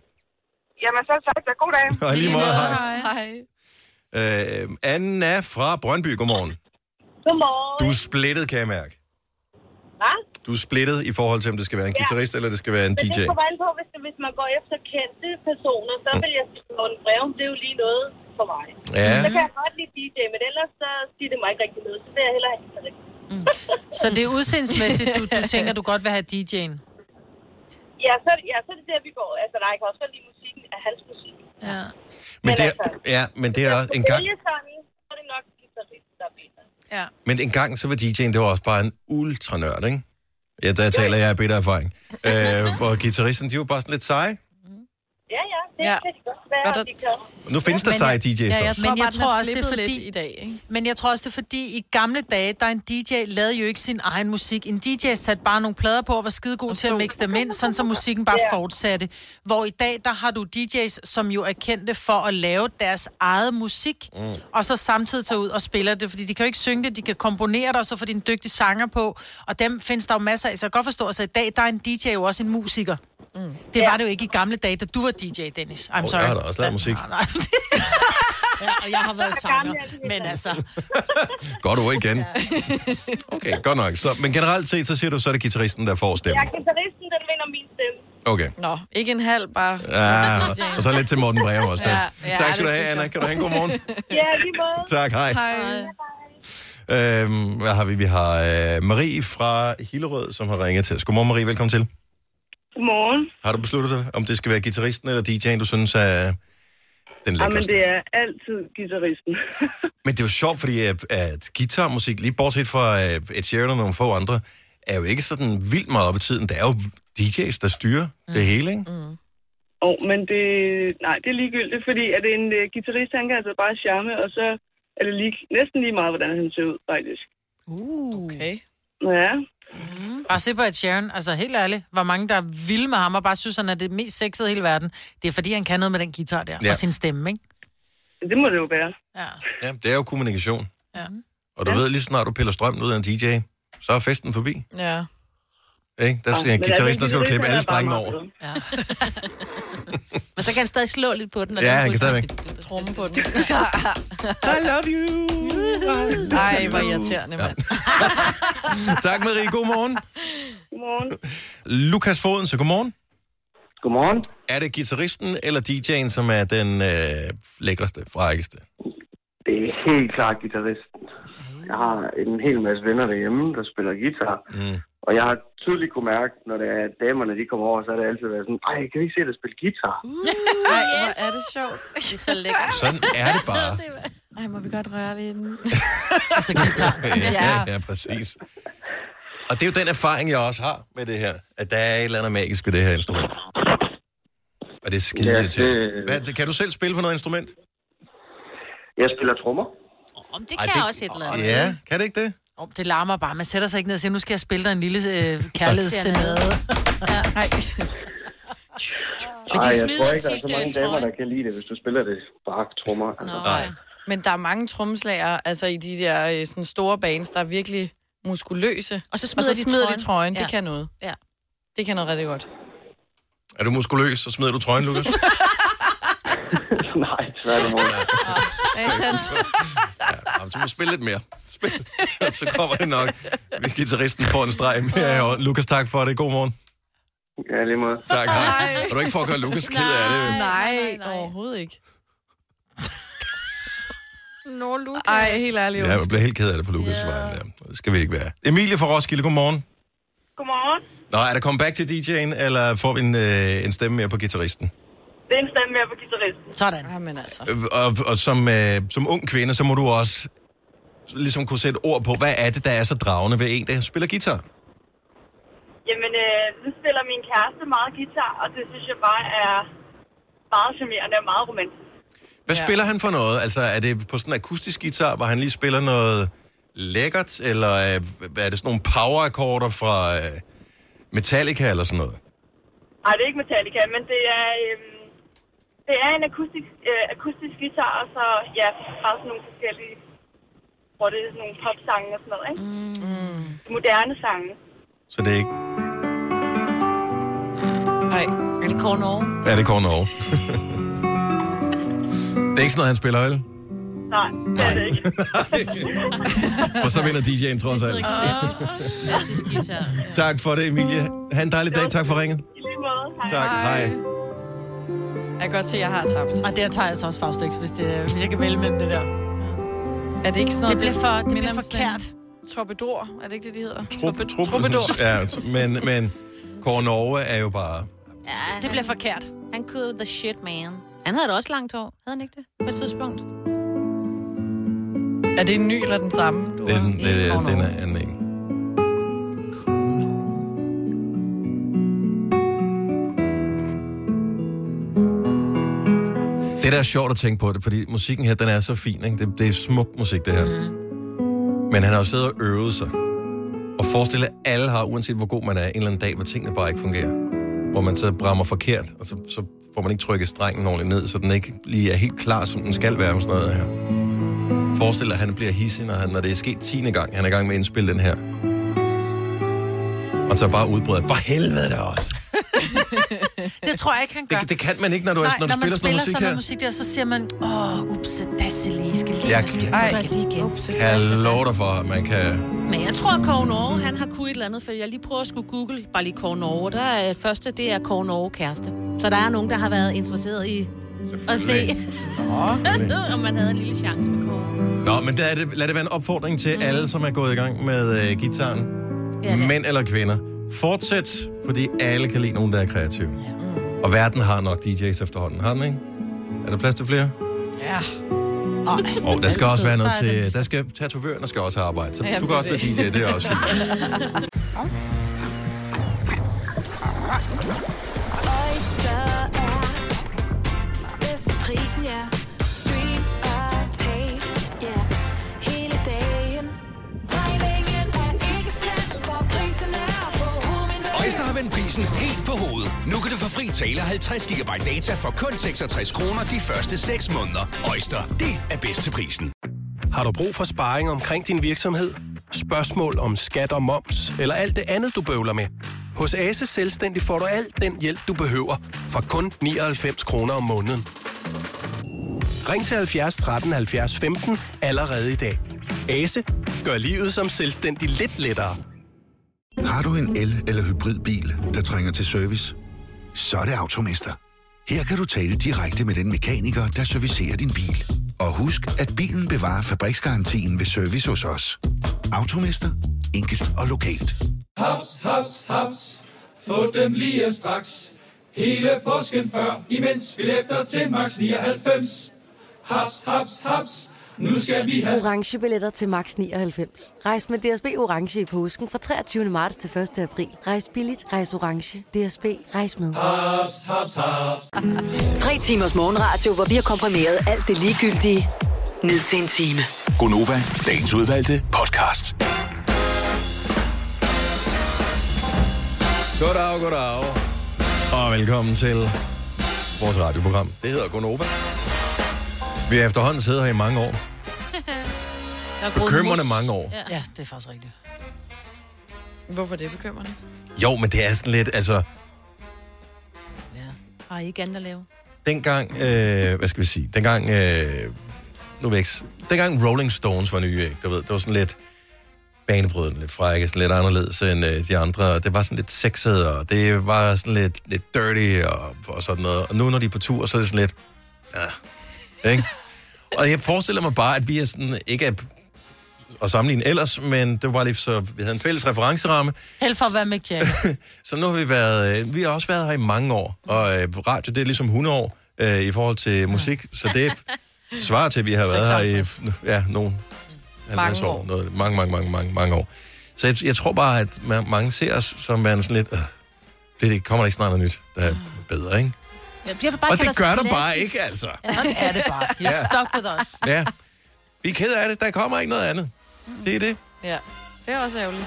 Jamen, så sagt, så god dag. *laughs* Og lige måde, hej. Hej. Øh, Anna fra Brøndby, godmorgen. Godmorgen. Du er splittet, kan jeg mærke. Hvad? du er splittet i forhold til, om det skal være en Ja. guitarist, eller det skal være en DJ. det kommer an på, hvis, hvis man går efter kendte personer, så vil jeg sige, at Breum, det er jo lige noget for mig. Ja. Så kan jeg godt lide DJ, men ellers så siger det mig ikke rigtig noget. Så vil jeg hellere have guitarist. Så det er udseendsmæssigt, du, du tænker, du godt vil have DJ'en. Ja, så, ja, så er det der, vi går. Altså, nej, jeg kan også godt lide musikken af hans musik. Ja. Men det, altså, er, ja, men det er også en gang, sådan, så er det nok guitarist, der er bedre. Ja. men en gang så var DJ'en, det var også bare en ultranørd, ikke? Ja, der taler jeg af bitter erfaring. Øh, hvor guitaristen, de var bare sådan lidt seje. Ja, ja, det Ja. kan godt være, at de kan. Nu findes der seje DJ's Ja, jeg også. tror Men jeg tror også, det er fordi... i dag, ikke? Men jeg tror også, det er fordi, i gamle dage, der en DJ lavede jo ikke sin egen musik. En DJ satte bare nogle plader på og var skide god til at mixe dem ind, sådan så musikken bare fortsatte. Hvor i dag, der har du DJ's, som jo er kendte for at lave deres eget musik, mm. og så samtidig tage ud og spille det, fordi de kan jo ikke synge det, de kan komponere det, og så får de en dygtig sanger på, og dem findes der jo masser af. Så jeg kan godt forstå, at i dag, der er en DJ jo også en musiker. Mm. Det var det jo ikke i gamle dage, da du var DJ, Dennis. I'm Åh, sorry. jeg har da også lavet musik. *laughs* Ja, og jeg har været sanger, men altså... *laughs* Godt ord igen. Okay, godt nok. Så, men generelt set, så siger du, så er det guitaristen, der får Ja, stemmen. guitaristen, den vinder min stemme. Okay. Nå, ikke en halv, bare... Ja, og så lidt til Morten Breum også. Ja, Ja, ja, tak skal du have, Anna. Kan du have en god morgen? *laughs* Ja, lige måde. Tak, hej. Øhm, hvad har vi? Vi har øh, Marie fra Hillerød, som har ringet til os. Godmorgen, Marie. Velkommen til. Godmorgen. Har du besluttet dig, om det skal være guitaristen eller DJ'en, du synes er den Jamen, lækreste? det er altid guitaristen. *laughs* Men det er jo sjovt, fordi at, at guitarmusik, lige bortset fra uh, Ed Sheeran og nogle få andre, er jo ikke sådan vildt meget op i tiden. Der er jo DJ's, der styrer mm. det hele, ikke? Mm. Oh, men det, nej, det er ligegyldigt, fordi at en uh, guitarist, han kan altså bare charme, og så er det lige, næsten lige meget, hvordan han ser ud, faktisk. Uh. Okay. Ja. Mm. Bare se på Ed Sheeran, altså helt ærligt, hvor mange der er vilde med ham, og bare synes, han er det mest sexede i hele verden. Det er fordi, han kan noget med den guitar der, Ja. og sin stemme, ikke? Det må det jo være. Ja. Ja, det er jo kommunikation. ja. Og du ja. ved, lige så snart du piller strømmen ud af en DJ, så er festen forbi. Ja. Ikke? Der skal Ja, men guitaristen, der skal du klippe alle strengene over. Ja. *laughs* *laughs* Men så kan han stadig slå lidt på den. og Ja, han kan stadigvæk. Tromme på den. *laughs* I love you. Ej, hvor irriterende, mand. Tak, Marie. God morgen. Godmorgen. Lukas Foden, så godmorgen. Godmorgen. Er det guitaristen eller DJ'en, som er den øh, lækreste, frækkeste? Det er helt klart guitaristen. Jeg har en hel masse venner derhjemme, der spiller guitar. Mm. Og jeg har tydeligt kunne mærke, når det er damerne, de kommer over, så er det altid været sådan, ej, kan vi ikke se dig spille guitar? *laughs* Ej, hvor er det sjovt. *laughs* Det er så lækkert. Sådan er det bare. *laughs* Ej, må vi godt røre ved den? altså guitar. ja, ja, ja, præcis. Og det er jo den erfaring, jeg også har med det her, at der er et eller andet magisk ved det her instrument. Og det er skide Ja, det- Hvad, kan du selv spille på noget instrument? Jeg spiller trommer. Om det Ej, kan det- også et eller andet. Ja, kan det ikke det? Oh, det larmer bare. Man sætter sig ikke ned og siger, nu skal jeg spille dig en lille øh, *laughs* kærlighedssenade. ja. *laughs* Nej. Nej, jeg tror ikke, der er så mange damer, der kan lide det, hvis du spiller det bare trommer. Altså. Nej. Men der er mange trommeslager, altså i de der øh, sådan store bands, der er virkelig muskuløse. Og så og smider så de smider trøjen. de trøjen. Det Ja. kan noget. Ja. Det kan noget rigtig godt. Er du muskuløs, så smider du trøjen, Lukas? *laughs* *laughs* Nej, tværtimod. Jamen, du må spille lidt mere. Spil. *laughs* så kommer det nok. Hvis guitaristen får en streg mere. Ja, Lukas, tak for det. God morgen. Ja, lige måde. Tak, hej. Og du ikke for at gøre Lukas ked af det. Nej, nej, overhovedet ikke. Nå, Lukas. Ej, helt ærligt. Ja, jeg bliver helt ked af det på Lukas' yeah. vejen. Der. Det skal vi ikke være. Emilie fra Roskilde, godmorgen. Godmorgen. Nå, er der comeback til DJ'en, eller får vi en, øh, en stemme mere på guitaristen? Det er en stemme mere på guitaristen. Sådan. Jamen altså. Øh, Og, og som, øh, som ung kvinde, så må du også ligesom kunne sætte ord på, hvad er det, der er så dragende ved en, der spiller guitar? Jamen, øh, nu spiller min kæreste meget guitar, og det synes jeg bare er meget charmerende og meget romantisk. Hvad ja. spiller han for noget? Altså, er det på sådan en akustisk guitar, hvor han lige spiller noget lækkert, eller øh, hvad er det sådan nogle power-akkorder fra øh, Metallica eller sådan noget? Nej, det er ikke Metallica, men det er, øhm, det er en akustisk, øh, akustisk guitar, og så ja, bare sådan nogle forskellige, hvor det er sådan nogle popsange og sådan noget, ikke? Mm. Moderne sange. Så det er ikke... Nej. Er det Kåre Norge? Ja, det går Norge. det er ikke sådan noget, han spiller, vel? Nej, det er det ikke. *laughs* For så vinder DJ'en trods alt. Klassisk guitar. Tak for det, Emilie. Ha' en dejlig dag. Tak for ringen. I lige måde. Hej. Tak. Hej. Jeg kan godt se, at jeg har tabt. Og der tager jeg så også Faustix, hvis, det, hvis jeg kan vælge mellem det der. Er det ikke sådan Det noget, bliver for, det minder bliver om for sådan en kært. Torpedor, er det ikke det, de hedder? Trup, trup, Troubadour. *laughs* Ja, men, men Kåre Norge er jo bare... Ja, Det bliver forkert. Han kunne the shit, man. Han havde da også langt hår. Havde han ikke det? På et tidspunkt. Er det en ny eller den samme? Du Den, har? den, den er en Det der er sjovt at tænke på det, fordi musikken her, den er så fin, ikke? Det, det er smuk musik, det her. Mm. Men han har jo siddet og øvet sig. Og forestil dig, at alle har, uanset hvor god man er, en eller anden dag, hvor tingene bare ikke fungerer. Hvor man så brammer forkert, og så, så får man ikke trykket strengen ordentligt ned, så den ikke lige er helt klar, som den skal være med sådan noget her. Forestil dig, at han bliver hissig, når, han, når det er sket 10. gang, han er i gang med at indspille den her. Og så bare udbryder, for helvede da også. *laughs* Det tror jeg ikke, han gør. Det, det kan man ikke, når du, Nej, er, når du når man spiller sådan noget spiller musik sådan noget musik der, så siger man, åh, oh, ups, dasselig, skal lige Jeg styr på det lige igen. Ups, Kan jeg love dig for, at man kan... Men jeg tror, at Kåre Norge, han har kunnet et eller andet, for jeg lige prøver at skulle google bare lige Kåre Norge. Der er første, det er Kåre Norge kæreste. Så der er nogen, der har været interesseret i at se, *laughs* om man havde en lille chance med Kåre. Nå, men det er det, lad det være en opfordring til mm. alle, som er gået i gang med øh, gitaren. Ja. Mænd eller kvinder. Fortsæt, fordi alle kan lide nogen, der er kreative. Ja. Og verden har nok DJ's efterhånden. Har den, ikke? Er der plads til flere? Ja. Og der skal også være noget Der til... Der skal, tatovørerne skal også have arbejde, så du kan også være DJ, det er også fint. Oyster er bedst til prisen, ja. Vend prisen helt på hovedet. Nu kan du få fri tale 50 GB data for kun 66 kroner de første 6 måneder. Øjster, det er bedst til prisen. Har du brug for sparring omkring din virksomhed? Spørgsmål om skat og moms, eller alt det andet, du bøvler med? Hos Ase Selvstændig får du alt den hjælp, du behøver, for kun 99 kroner om måneden. Ring til 70 13 70 15 allerede i dag. Ase gør livet som selvstændig lidt lettere. Har du en el- eller hybridbil, der trænger til service? Så er det Automester. Her kan du tale direkte med den mekaniker, der servicerer din bil. Og husk, at bilen bevarer fabriksgarantien ved service hos os. Automester. Enkelt og lokalt. Haps, haps, haps. Få dem lige straks. Hele påsken før, imens billetter til max 99. Haps, haps, haps. Nu skal vi have... orange billetter til max 99. Rejs med DSB orange i påsken fra 23. marts til 1. april. Rejs billigt, rejs orange. DSB rejs med. Haps, haps, haps. Tre timers morgenradio, hvor vi har komprimeret alt det ligegyldige ned til en time. Gonova, dagens udvalgte podcast. Goddag, goddag. Og velkommen til vores radioprogram. Det hedder Gonova. Vi har efterhånden siddet her i mange år. *laughs* Bekymrende mange år. Ja. ja, det er faktisk rigtigt. Hvorfor det er bekymrende? Jo, men det er sådan lidt, altså... Har I ikke andet at lave? Dengang, øh, hvad skal vi sige, dengang, øh, nu væk, dengang Rolling Stones var nye, ikke? Du ved, det var sådan lidt banebrydende, lidt frække, sådan lidt anderledes end øh, de andre. Det var sådan lidt sexet, og det var sådan lidt, lidt dirty og, og sådan noget. Og nu, når de er på tur, så er det sådan lidt, ja, ikke? Og jeg forestiller mig bare, at vi er sådan, ikke er at sammenligne ellers, men det var bare lige så, vi havde en fælles referenceramme. Held for at være Mick Jagger. *laughs* Så nu har vi været, øh, vi har også været her i mange år, og øh, radio, det er ligesom 100 år øh, i forhold til musik, så det *laughs* svarer til, at vi har været her i, ja, nogle 50 Mange år, noget, mange, mange, mange, mange, mange år. Så jeg, jeg tror bare, at man, mange ser os som værende sådan lidt, øh, det, det kommer der ikke snart noget nyt, der er bedre, ikke? Jeg bliver bare Og det gør der bare ikke, altså. Ja, sådan er det bare. You're Ja. stuck with us. Ja, vi er ked af det, der kommer ikke noget andet. Det er det. Ja, det er også ærgerligt.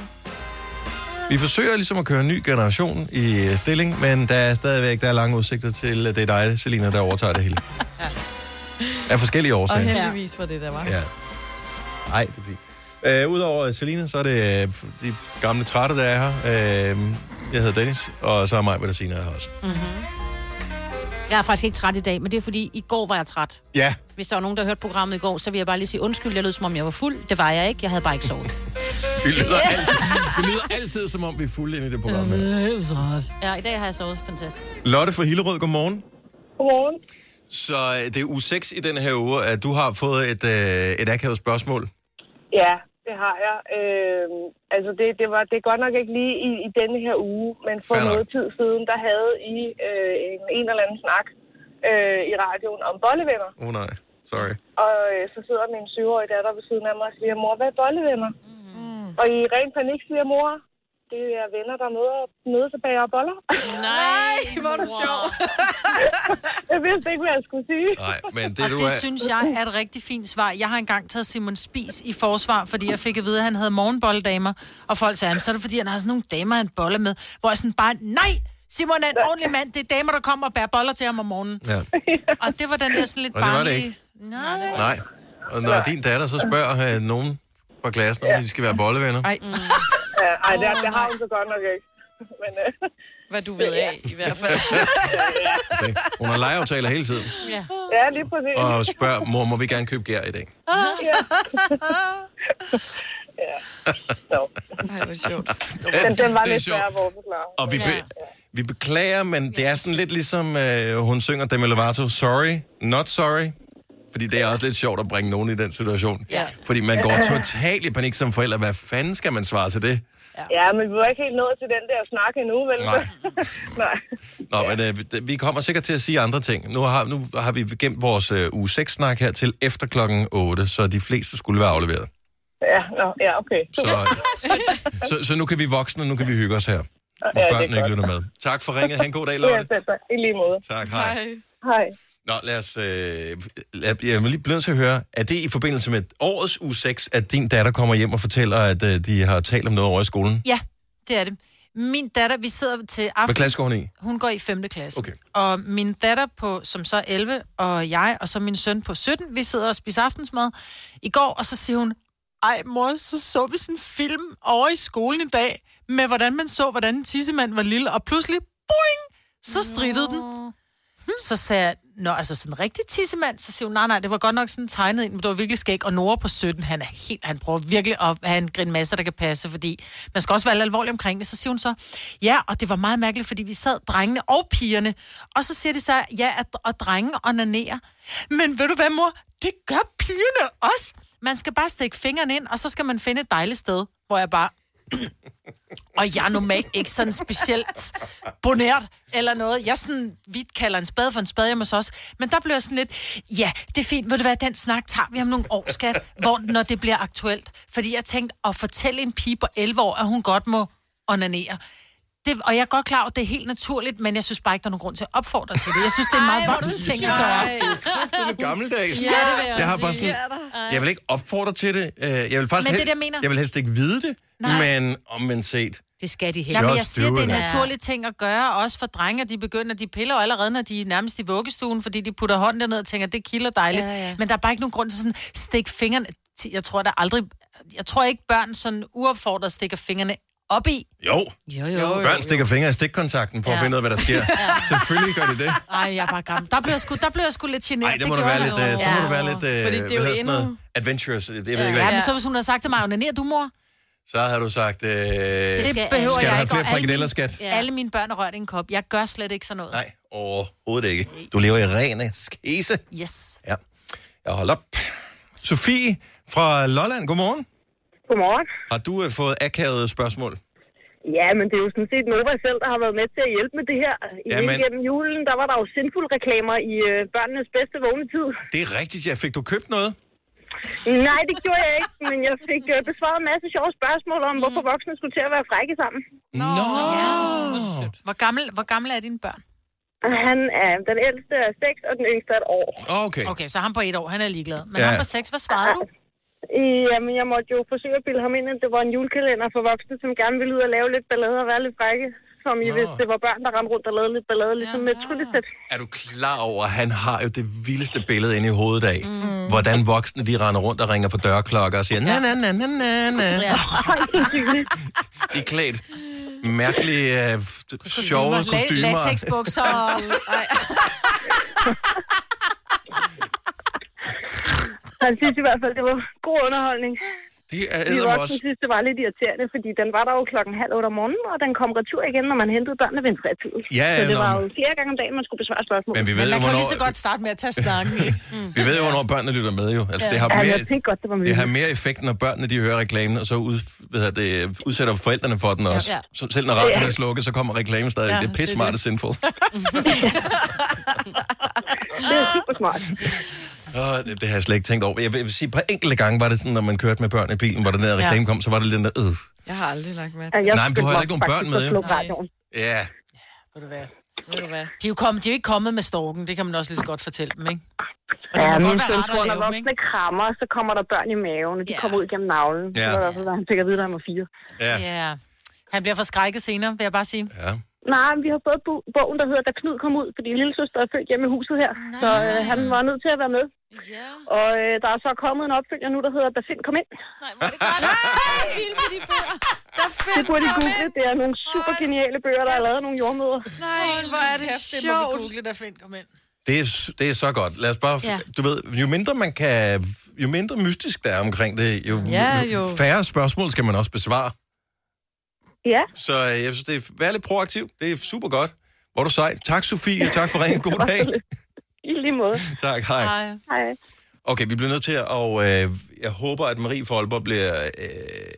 Vi forsøger ligesom at køre en ny generation i øh, stilling, men der er stadigvæk der er lange udsigter til, at det er dig, Selina, der overtager det hele. Af forskellige Og årsager. heldigvis for det, der var. Ja. Nej, det er fint. Øh, Udover Selina, så er det øh, de gamle trætte, der er her. Øh, jeg hedder Dennis, og så er mig, hvad der siger her også. Mm-hmm. Jeg er faktisk ikke træt i dag, men det er fordi, i går var jeg træt. Ja. Hvis der var nogen, der hørte programmet i går, så vil jeg bare lige sige undskyld. Jeg lød, som om jeg var fuld. Det var jeg ikke. Jeg havde bare ikke sovet. Vi lyder, altid, vi lyder altid, som om vi er fulde inde i det program. her. Ja, i dag har jeg sovet fantastisk. Lotte fra Hillerød, godmorgen. Godmorgen. Så øh, det er uge 6 i den her uge, at du har fået et, øh, et akavet spørgsmål. Ja, det har jeg. Øh, altså, det, det, var, det er godt nok ikke lige i, i denne her uge, men for Fair nok. noget tid siden, der havde I øh, en, en eller anden snak øh, i radioen om bollevenner. Åh oh, nej, sorry. Og øh, så sidder min syvårige datter ved siden af mig og siger, mor, hvad er bollevenner? Mm. Og i ren panik siger mor, det er venner, der møder, mødes og bager boller. Nej, hvor er du sjov. *laughs* jeg vidste ikke, hvad jeg skulle sige. Nej, men det og du det er... synes jeg er et rigtig fint svar. Jeg har engang taget Simon Spis i forsvar, fordi jeg fik at vide, at han havde morgenbolledamer. Og folk sagde, "Jamen, så er det fordi, han har sådan nogle damer, han boller med. Hvor jeg sådan bare, nej! Simon er en ordentlig mand. Det er damer, der kommer og bærer boller til ham om morgenen. Ja. Og det var den der sådan lidt Og det var det barnlige... ikke. Nej. Nej. Og når din datter så spørger øh, nogen fra klassen, om de skal være bollevenner. Ej. Ja, ej, det, det har hun så godt nok ikke. Men, øh, Hvad du ved af, i hvert fald. *laughs* Se, Hun har legeaftaler hele tiden. ja. ja, lige præcis. Og spørger, mor, må vi gerne købe gær i dag? ja. ja. Så. *laughs* Ej, hvor sjovt. Den, den var Det lidt sjovt. svær at forklare. Og vi, be, vi beklager, men det er sådan lidt ligesom, øh, hun synger Demi Lovato, sorry, not sorry. Fordi det er også lidt sjovt at bringe nogen i den situation. Ja. Fordi man går totalt i panik som forælder. Hvad fanden skal man svare til det? Ja, men vi var ikke helt nået til den der snak endnu, vel? Nej. *laughs* Nej. Nå, men øh, vi kommer sikkert til at sige andre ting. Nu har, nu har vi gemt vores øh, uge 6-snak her til efter klokken 8, så de fleste skulle være afleveret. Ja, nå, ja, okay. *laughs* Så, så nu kan vi voksne, nu kan vi hygge os her. Det er børnene ikke lytter med. Tak for ringet. Ha' en god dag, Ja, Lotte. selv tak. I lige måde. Tak, hej. Hej. Nå, lad os... Øh, lad, jeg er lige blevet til at høre, er det i forbindelse med årets uge 6, at din datter kommer hjem og fortæller, at øh, de har talt om noget over i skolen? Ja, det er det. Min datter, vi sidder til aften. Hvad klasse går hun i? Hun går i 5. klasse. Okay. Og min datter, på, som så er 11, og jeg, og så min søn på 17, vi sidder og spiser aftensmad i går, og så siger hun, ej mor, så så vi sådan en film over i skolen i dag, med hvordan man så, hvordan en tissemand var lille, og pludselig, boing, så strittede den. Så sagde jeg, Nå, altså sådan en rigtig tissemand, så siger hun, nej, nej, det var godt nok sådan tegnet ind, men det var virkelig skæg. Og Nora på 17, han er helt, han prøver virkelig at have en grin masse, der kan passe, fordi man skal også være lidt alvorlig omkring det. Så siger hun så, ja, og det var meget mærkeligt, fordi vi sad drengene og pigerne, og så siger de så, ja, at, og drenge onanerer. Men ved du hvad, mor? Det gør pigerne også. Man skal bare stikke fingrene ind, og så skal man finde et dejligt sted, hvor jeg bare, og jeg er normalt ikke sådan specielt bonert eller noget. Jeg er sådan, vi kalder en spade for en spade hjemme hos os. Men der bliver sådan lidt, ja, det er fint, må det være, den snak tager vi om nogle år, skat, hvor, når det bliver aktuelt. Fordi jeg tænkte at fortælle en pige på 11 år, at hun godt må onanere. Det, og jeg er godt klar over, at det er helt naturligt, men jeg synes bare ikke, der er nogen grund til at opfordre til det. Jeg synes, det er en meget voksen ting at gøre. Det er gammeldags. Ja, det vil jeg jeg har bare sådan, jeg vil ikke opfordre til det. Øh, Jeg vil faktisk Men det hel- det, jeg mener. jeg vil helst ikke vide det, Nej. men omvendt set. Det skal de Ja, men jeg siger, det er en naturlig ting at gøre, også for drenge, de begynder, de piller allerede, når de er nærmest i vuggestuen, fordi de putter hånden derned og tænker, det kilder dejligt. Ja, ja. Men der er bare ikke nogen grund til sådan, stik fingrene, jeg tror der aldrig, jeg tror ikke børn sådan uopfordret stikker fingrene op i. Jo. Jo, jo. Børn stikker fingre i stikkontakten for ja. at Ja. finde ud af, hvad der sker. Selvfølgelig gør de det. Ej, jeg er bare gammel. Der blev jeg sgu, der blev jeg sgu lidt generet. Nej, det må du være lidt, øh, så må du være lidt, øh, Fordi det er jo sådan noget? endnu... Adventurous. Jeg ved ikke, Ja, hvad ja, men så hvis hun havde sagt til mig, onanerer du, mor? Så har du sagt, øh, Det skal, behøver skal jeg ikke. flere alle frikadeller, mine- skat? Ja. Alle mine børn er rørt i en kop. Jeg gør slet ikke sådan noget. Nej, overhovedet ikke. Du lever i ren skese. Yes. Ja. Jeg holder op. Sofie fra Lolland, godmorgen. Godmorgen. Har du øh, fået akavet spørgsmål? Ja, men det er jo sådan set Nova selv, der har været med til at hjælpe med det her. I Ja, men- gennem julen, der var der jo sindsfulde reklamer i øh, børnenes bedste vågne tid. Det er rigtigt, ja. Fik du købt noget? Nej, det gjorde jeg ikke, men jeg fik øh, besvaret en masse sjove spørgsmål om, hvorfor voksne skulle til at være frække sammen. Nå! Ja, hvor gammel, hvor gammel er dine børn? Han er, den ældste er 6, og den yngste er et år. Okay. Okay, så ham på et år, han er ligeglad. Men Ja. ham på seks, hvad svarede du? Jamen, jeg måtte jo forsøge at bilde ham ind, at det var en julekalender for voksne, som gerne ville ud og lave lidt ballade og være lidt frække. Som I hvis det var børn, der rendte rundt og lavede lidt ballade, ligesom med et tryllesæt. Er du klar over, at han har jo det vildeste billede inde i hovedet af, mm. hvordan voksne de render rundt og ringer på dørklokker og siger, na na na na na na. Ja. I klædt mærkelige, øh, sjove kostymer. Latexbukser og... *laughs* Han synes i hvert fald, det var god underholdning. Det er Vi voksne også. synes, det var lidt irriterende, fordi den var der jo klokken halv otte om morgenen, og den kom retur igen, når man hentede børnene ved en trætid. Ja, så det var jo flere gange om dagen, man skulle besvare spørgsmål. Men vi ved Men jo, man kan jo hvornår, lige så godt starte med at tage snakken? Mm. vi ved jo, hvornår børnene lytter med jo. Altså, Ja. det har Ja, mere, jeg tænkte godt, det var det har mere effekt, når børnene de hører reklamen, og så ud, hvad hedder det, udsætter forældrene for den også. Ja. Så selv når radioen Ja. er slukket, så kommer reklamen stadig. Ja, det er det pisse smart det. og sinful. *laughs* Det er super smart. *laughs* Åh, det, det har jeg slet ikke tænkt over. Jeg vil, jeg vil sige, på enkelte gange var det sådan, når man kørte med børn i bilen, hvor den der reklame kom, så var det lidt den der, øh. Jeg har aldrig lagt med Ja, jeg Nej, men du har ikke nogen børn med, at jo. radioen. Ja. Ved du hvad? Ved du hvad? De er jo, kommet, de er jo ikke kommet med storken, det kan man også lige så godt fortælle dem, ikke? Og det Ja, min søn at tror, når voksne krammer, så kommer der børn i maven, og de kommer ud gennem navlen. Ja. Så er fald, hvad han fik at vide, da han var fire. Ja. Ja. Han bliver forskrækket senere, vil jeg bare sige. Ja. Nej, men vi har fået bo- bogen, der hedder Da Knud kom ud, fordi lille søster er født hjemme i huset her. Nej, så øh, han var nødt til at være med. Ja. Og øh, der er så kommet en opfølger nu, der hedder Da Finn kom ind. Det *laughs* burde de google. Det er nogle super geniale bøger, der er lavet nogle jordmøder. Nej, hvor er det kæft, det må vi sjovt. google, der find kom ind. Det er, det er så godt. Lad os bare... Ja. Du ved, jo mindre man kan... Jo mindre mystisk der er omkring det, jo, Ja, jo. færre spørgsmål skal man også besvare. Ja. Så øh, jeg synes, det er... Vær lidt proaktiv. Det er super godt. Hvor er du sej. Tak, Sofie. Tak for ringen. God dag. Lige måde. *laughs* Tak, hej. Hej. Okay, vi bliver nødt til at... Og øh, jeg håber, at Marie Folber bliver øh,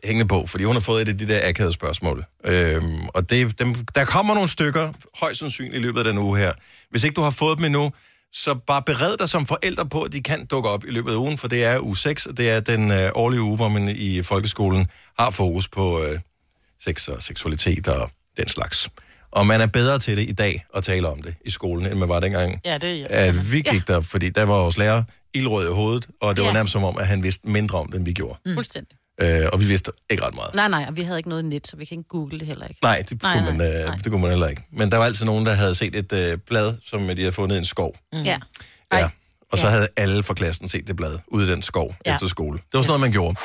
hængende på, fordi hun har fået et af de der akavede spørgsmål. Øhm, og det, dem, der kommer nogle stykker, højst sandsynligt i løbet af den uge her. Hvis ikke du har fået dem endnu, så bare bered dig som forældre på, at de kan dukke op i løbet af ugen, for det er uge 6, og det er den øh, årlige uge, hvor man i folkeskolen har fokus på øh, sex og seksualitet og den slags. Og man er bedre til det i dag at tale om det i skolen, end man var dengang, Ja, det er at vi gik der, fordi der var vores lærer ildrød i hovedet, og det var Ja. nærmest som om, at han vidste mindre om det, end vi gjorde. Mm. Fuldstændig. Øh, og vi vidste ikke ret meget. Nej, nej, og vi havde ikke noget net, så vi kan ikke google det heller ikke. Nej, det, Nej, kunne, man, nej, øh, nej. det kunne man heller ikke. Men der var altid nogen, der havde set et øh, blad, som de havde fundet i en skov. Mm. Ja. Ja. Og så havde alle fra klassen set det blad ude i den skov Ja. ja. efter skole. Det var sådan noget, man gjorde.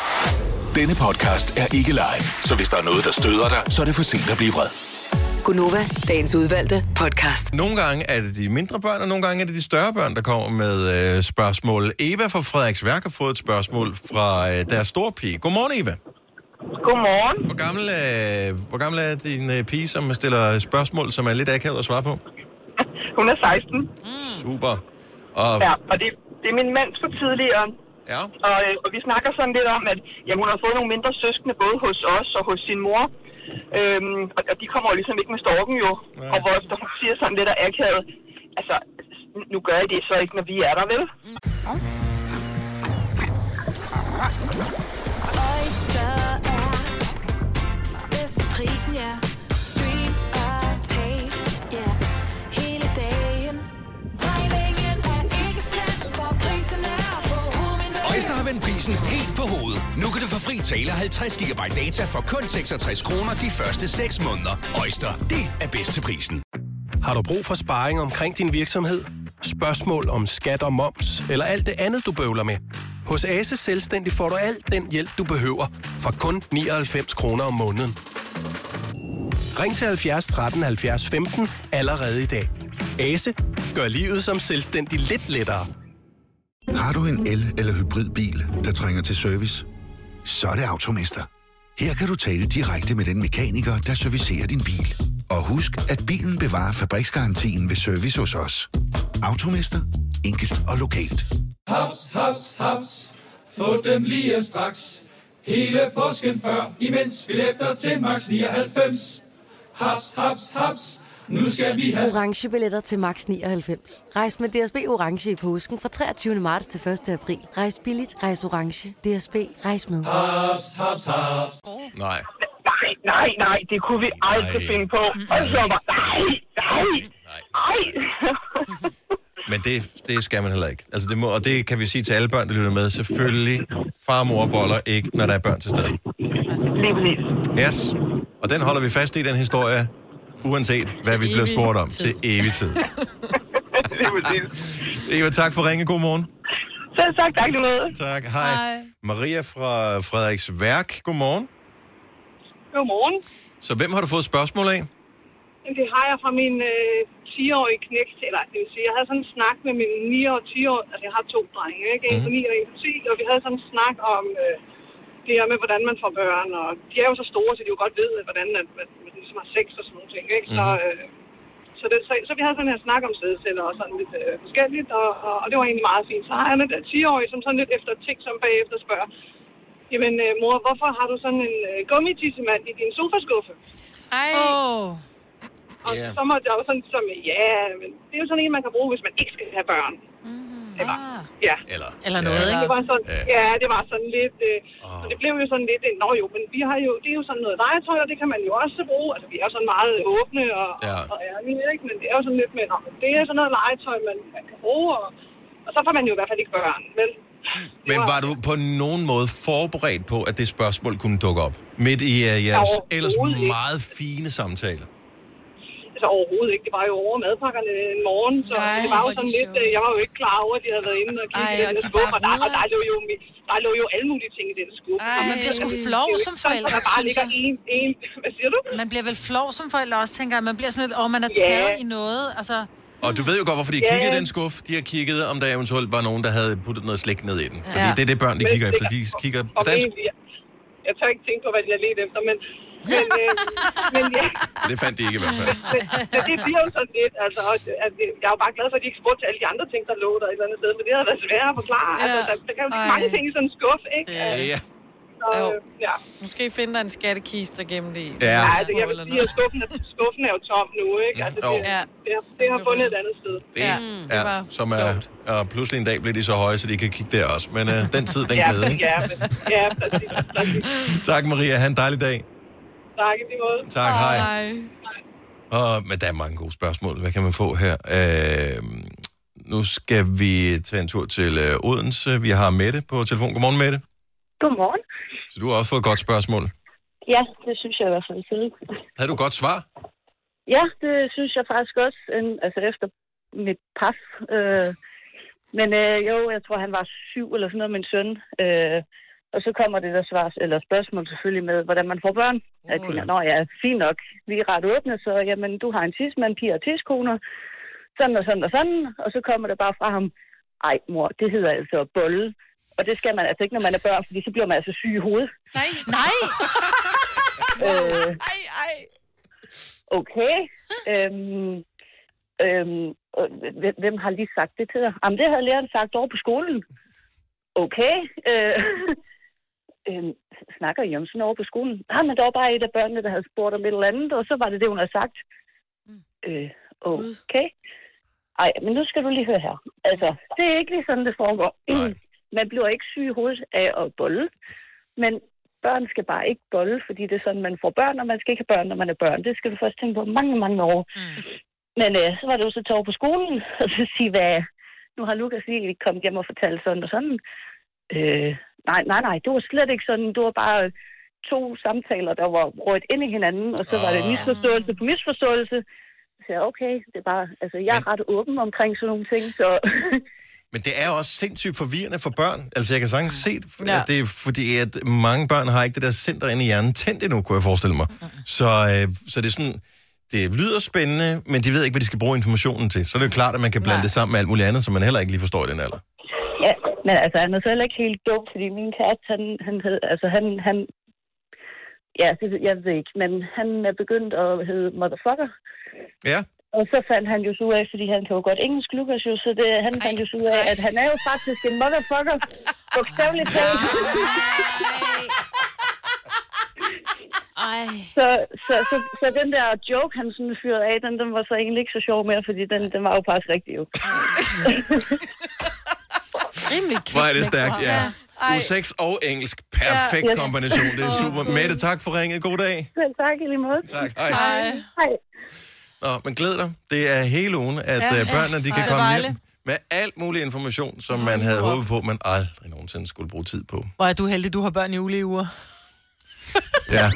Denne podcast er ikke live, så hvis der er noget, der støder dig, så er det for sent at blive vred. Gunova, dagens udvalgte podcast. Nogle gange er det de mindre børn, og nogle gange er det de større børn, der kommer med øh, spørgsmål. Eva fra Frederiks Værk har fået et spørgsmål fra øh, deres store pige. Godmorgen, Eva. Godmorgen. Hvor gammel, øh, hvor gammel er din øh, pige, som stiller spørgsmål, som er lidt akavet at svare på? Hun er 16. Super. Og, Ja, og det, det er min mands for tidligere. Ja. Og, øh, og vi snakker sådan lidt om, at jamen, hun har fået nogle mindre søskende, både hos os og hos sin mor. Øhm, og, og de kommer jo ligesom ikke med storken jo. Nej. Og hvor der hun siger sådan lidt af akavet, altså, nu gør I det så ikke, når vi er der, vel? Oyster er bedst til prisen, ja. Hovedet. Har vendt prisen helt på hovedet. Nu kan du få fri tale 50 GB data for kun 66 kroner de første 6 måneder. Øjster, det er bedst til prisen. Har du brug for sparring omkring din virksomhed? Spørgsmål om skat og moms, eller alt det andet, du bøvler med? Hos Ase Selvstændig får du alt den hjælp, du behøver, for kun 99 kroner om måneden. Ring til 70 13 70 15 allerede i dag. Ase gør livet som selvstændig lidt lettere. Har du en el- eller hybridbil, der trænger til service? Så er det Automester. Her kan du tale direkte med den mekaniker, der servicerer din bil. Og husk, at bilen bevarer fabriksgarantien ved service hos os. Automester. Enkelt og lokalt. Haps, haps, haps. Få dem lige straks. Hele påsken før, imens billetter til max 99. Haps, haps, haps. Nu skal vi have... Orange billetter til max 99. Rejs med DSB Orange i påsken fra 23. marts til 1. april. Rejs billigt, rejs orange. DSB, rejs med. Haps, haps, haps. Nej. Nej, nej, nej, det kunne vi aldrig finde på. Og så var, nej, nej, nej. Men det, det skal man heller ikke. Altså det må, og det kan vi sige til alle børn, der lytter med. Selvfølgelig, far og mor boller ikke, når der er børn til stede. Lige præcis. Yes. Og den holder vi fast i, den historie, uanset hvad vi bliver spurgt om, til evig tid. *laughs* Eva, tak for ringe. God morgen. Selv tak, tak lige noget. Tak, hej. hej. Maria fra Frederiks Værk, godmorgen. Godmorgen. Så hvem har du fået spørgsmål af? Det har jeg fra min øh, 10-årige knæk til, eller det vil sige, jeg havde sådan en snak med min 9 og 10 år, altså jeg har to drenge, ikke? En på 9 og en på 10, og vi havde sådan en snak om øh, det her med, hvordan man får børn, og de er jo så store, så de jo godt ved, hvordan at, at man ligesom har sex og sådan nogle ting, ikke? Så, øh, så, det, så, så vi havde sådan her snak om sædceller og sådan lidt øh, forskelligt, og, og, og, det var egentlig meget fint. Så har jeg en der 10-årig, som sådan lidt efter ting, som bagefter spørger, jamen øh, mor, hvorfor har du sådan en øh, gummitissemand i din sofaskuffe? Ej. Oh. Og Ja. så måtte jeg jo sådan som, ja, men det er jo sådan en, man kan bruge, hvis man ikke skal have børn. Eller, ja. Eller, Eller noget, ikke? Det var sådan, ja, det var sådan lidt, øh, og det blev jo sådan lidt, nå jo, men vi har jo, det er jo sådan noget legetøj, og det kan man jo også bruge. Altså, vi er jo sådan meget åbne og, ja. og ærlige, ikke? Men det er jo sådan lidt med, nå, men det er sådan noget legetøj, man, man kan bruge, og, og så får man jo i hvert fald ikke børn, vel? Men var du på nogen måde forberedt på, at det spørgsmål kunne dukke op? Midt i uh, jeres ellers meget fine samtale? Altså overhovedet ikke. Det var jo over madpakkerne en morgen, så Nej, det var jo sådan lidt... øh, Jeg var jo ikke klar over, at de havde været inde og kigge Ej, i og den de der skuffe, og der, og der, lå jo, der lå jo alle mulige ting i den skuffe. Ej, man bliver sgu flov er jo som ikke sådan, Der bare ligger en, en... *laughs* Hvad siger du? Man bliver vel flov som forælder også, tænker jeg. Man bliver sådan lidt, åh, man er taget i noget. Altså, Og du ved jo godt, hvorfor de Ja. kiggede i den skuffe. De har kigget, om der eventuelt var nogen, der havde puttet noget slik ned i den. Fordi Ja. det er det, børn de kigger efter. De kigger på Og dansk. jeg tør ikke tænke på, hvad de har let efter, men... Men, øh, men ja, Det fandt de ikke i hvert fald. men, men det bliver jo sådan lidt, altså, og, at, jeg er jo bare glad for, at de ikke spurgte til alle de andre ting, der lå der et eller andet sted, for det havde været svært at forklare. Ja. Altså, der, der kan jo Ej. mange ting i sådan en skuffe, ikke? Ja. Så, Jo. øh, ja. Måske finde dig en skattekiste og gemme det i. Ja. Ja, altså, jeg vil sige, at skuffen er, skuffen er jo tom nu, ikke? Altså, Jo. det, det, har, det har fundet et andet sted. Det, ja, ja, som er, og pludselig en dag bliver de så høje, så de kan kigge der også. Men øh, den tid, den ja, glæde, ikke? ja, men, ja, præcis. præcis. Tak, Maria. Ha' en dejlig dag. Tak i lige måde. Tak, hej. Og, men der er mange gode spørgsmål. Hvad kan man få her? Øh, nu skal vi tage en tur til øh, Odense. Vi har Mette på telefon. Godmorgen, Mette. Godmorgen. Så du har også fået et godt spørgsmål. Ja, det synes jeg i hvert fald selv. Havde du et godt svar? Ja, det synes jeg faktisk også, altså efter mit pas. Øh, men øh, jo, jeg tror, han var syv eller sådan noget, min søn. Øh, og så kommer det der svar, eller spørgsmål selvfølgelig med, hvordan man får børn. Jeg tænker, nå ja, fint nok. Vi er ret åbne, så jamen, du har en tidsmand, piger og tidskoner. Sådan og sådan og sådan. Og så kommer det bare fra ham, ej mor, det hedder altså bolle. Og det skal man altså ikke, når man er børn, fordi så bliver man altså syg i hovedet. Nej, *laughs* nej! *laughs* øh, ej, ej. Okay. Øhm, øhm, hvem har lige sagt det til dig? Jamen, det havde læreren sagt over på skolen. Okay. Øh, *laughs* øhm, snakker I om sådan over på skolen? Ah, men der var bare et af børnene, der havde spurgt om et eller andet, og så var det det, hun havde sagt. Øh, okay. Ej, men nu skal du lige høre her. Altså, det er ikke lige sådan, det foregår. *clears throat* Man bliver ikke syg i hovedet af at bolle, men børn skal bare ikke bolle, fordi det er sådan, man får børn, og man skal ikke have børn, når man er børn. Det skal du først tænke på mange, mange år. Mm. Men øh, så var det jo så over på skolen, og så sige, hvad... Nu har Lukas lige kommet hjem og fortalt sådan og sådan. Øh, nej, nej, nej, det var slet ikke sådan. Det var bare to samtaler, der var rødt ind i hinanden, og så var det misforståelse på misforståelse. Så jeg, okay, det er bare, altså jeg er ret åben omkring sådan nogle ting, så *laughs* Men det er også sindssygt forvirrende for børn. Altså, jeg kan sagtens se, Ja. at det er fordi, at mange børn har ikke det der center inde i hjernen tændt endnu, kunne jeg forestille mig. Så, øh, så det er sådan, det lyder spændende, men de ved ikke, hvad de skal bruge informationen til. Så det er jo klart, at man kan blande det sammen med alt muligt andet, som man heller ikke lige forstår i den alder. Ja, men altså, han er så heller ikke helt dum, fordi min kæreste, han, han hed, altså han, han, ja, det, jeg ved ikke, men han er begyndt at hedde motherfucker. Ja. Og så fandt han jo så ud af, fordi han kan jo godt engelsk, Lukas jo, så det, han fandt jo så ud af, at han er jo faktisk en motherfucker. Bogstaveligt talt. Ej. Så, så, så, så, den der joke, han sådan fyrede af, den, den var så egentlig ikke så sjov mere, fordi den, den var jo faktisk rigtig jo. *laughs* Rimelig Hvor er det stærkt, ja. Ej. U6 og engelsk. Perfekt Ja. kombination. Det er super. Mette, tak for ringet. God dag. Selv tak i lige måde. Tak, hej. Hej. Nå, men glæd dig. Det er hele ugen, at Ja. ja, børnene de Ej, kan komme hjem med alt mulig information, som man havde håbet på, man aldrig nogensinde skulle bruge tid på. Hvor er du heldig, du har børn i uleuger. *laughs* ja.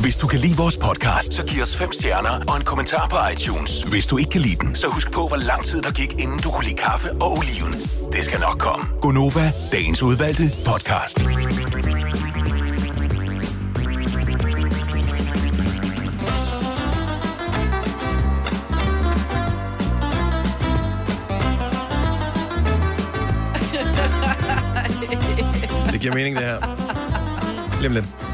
Hvis du kan lide vores podcast, så giv os fem stjerner og en kommentar på iTunes. Hvis du ikke kan lide den, så husk på, hvor lang tid der gik, inden du kunne lide kaffe og oliven. Det skal nok komme. Gonova, dagens udvalgte podcast. *laughs* Det giver mening, det her. Lidt.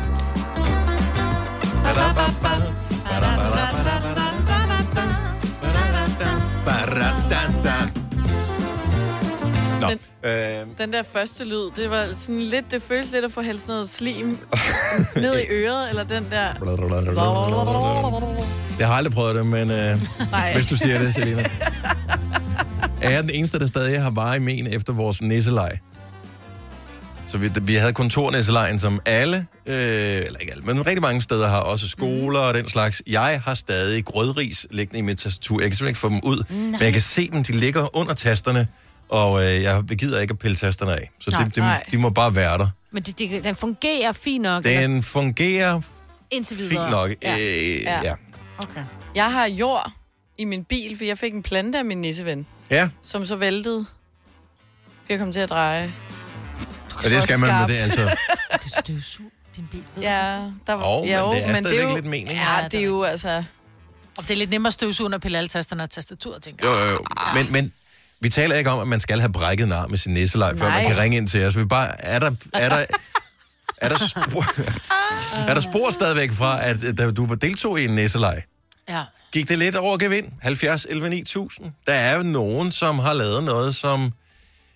Nå, øh, Den der første lyd, det var sådan lidt, det føles lidt at få hældt noget slim ned i øret, eller den der... jeg har aldrig prøvet det, men øh, hvis du siger det, Selina. Er jeg den eneste, der stadig har i men efter vores nisselej? Så vi, vi havde kontornisselejen, som alle, øh, eller ikke alle, men rigtig mange steder har også skoler og den slags. Jeg har stadig grødris liggende i mit tastatur. Jeg kan simpelthen ikke få dem ud, men jeg kan se dem, de ligger under tasterne, og øh, jeg gider ikke at pille tasterne af. Så Nej. de, de, Nej. de må bare være der. Men det, det, den fungerer fint nok. eller? Den fungerer Indtil videre. fint nok. Ja. Øh, Ja. ja. Okay. Jeg har jord i min bil, for jeg fik en plante af min nisseven, Ja, som så væltede. For jeg kom til at dreje. Og det skal man med det, altså. Du kan støvsuge din bil. Ja, der var... Åh, men jo, det er stadigvæk jo, lidt mening. Ja, det er jo altså... Og det er lidt nemmere at støvsuge, når pille alle tasterne og tastatur, tænker Jo, jo, jo. Men, men vi taler ikke om, at man skal have brækket en arm med sin nisselej, før man kan ringe ind til os. Vi bare, er der, er der, er der, spor, *laughs* er der spor stadigvæk fra, at da du var deltog i en nisselej? Ja. Gik det lidt over gevind? 70, 11, 9000? Der er jo nogen, som har lavet noget, som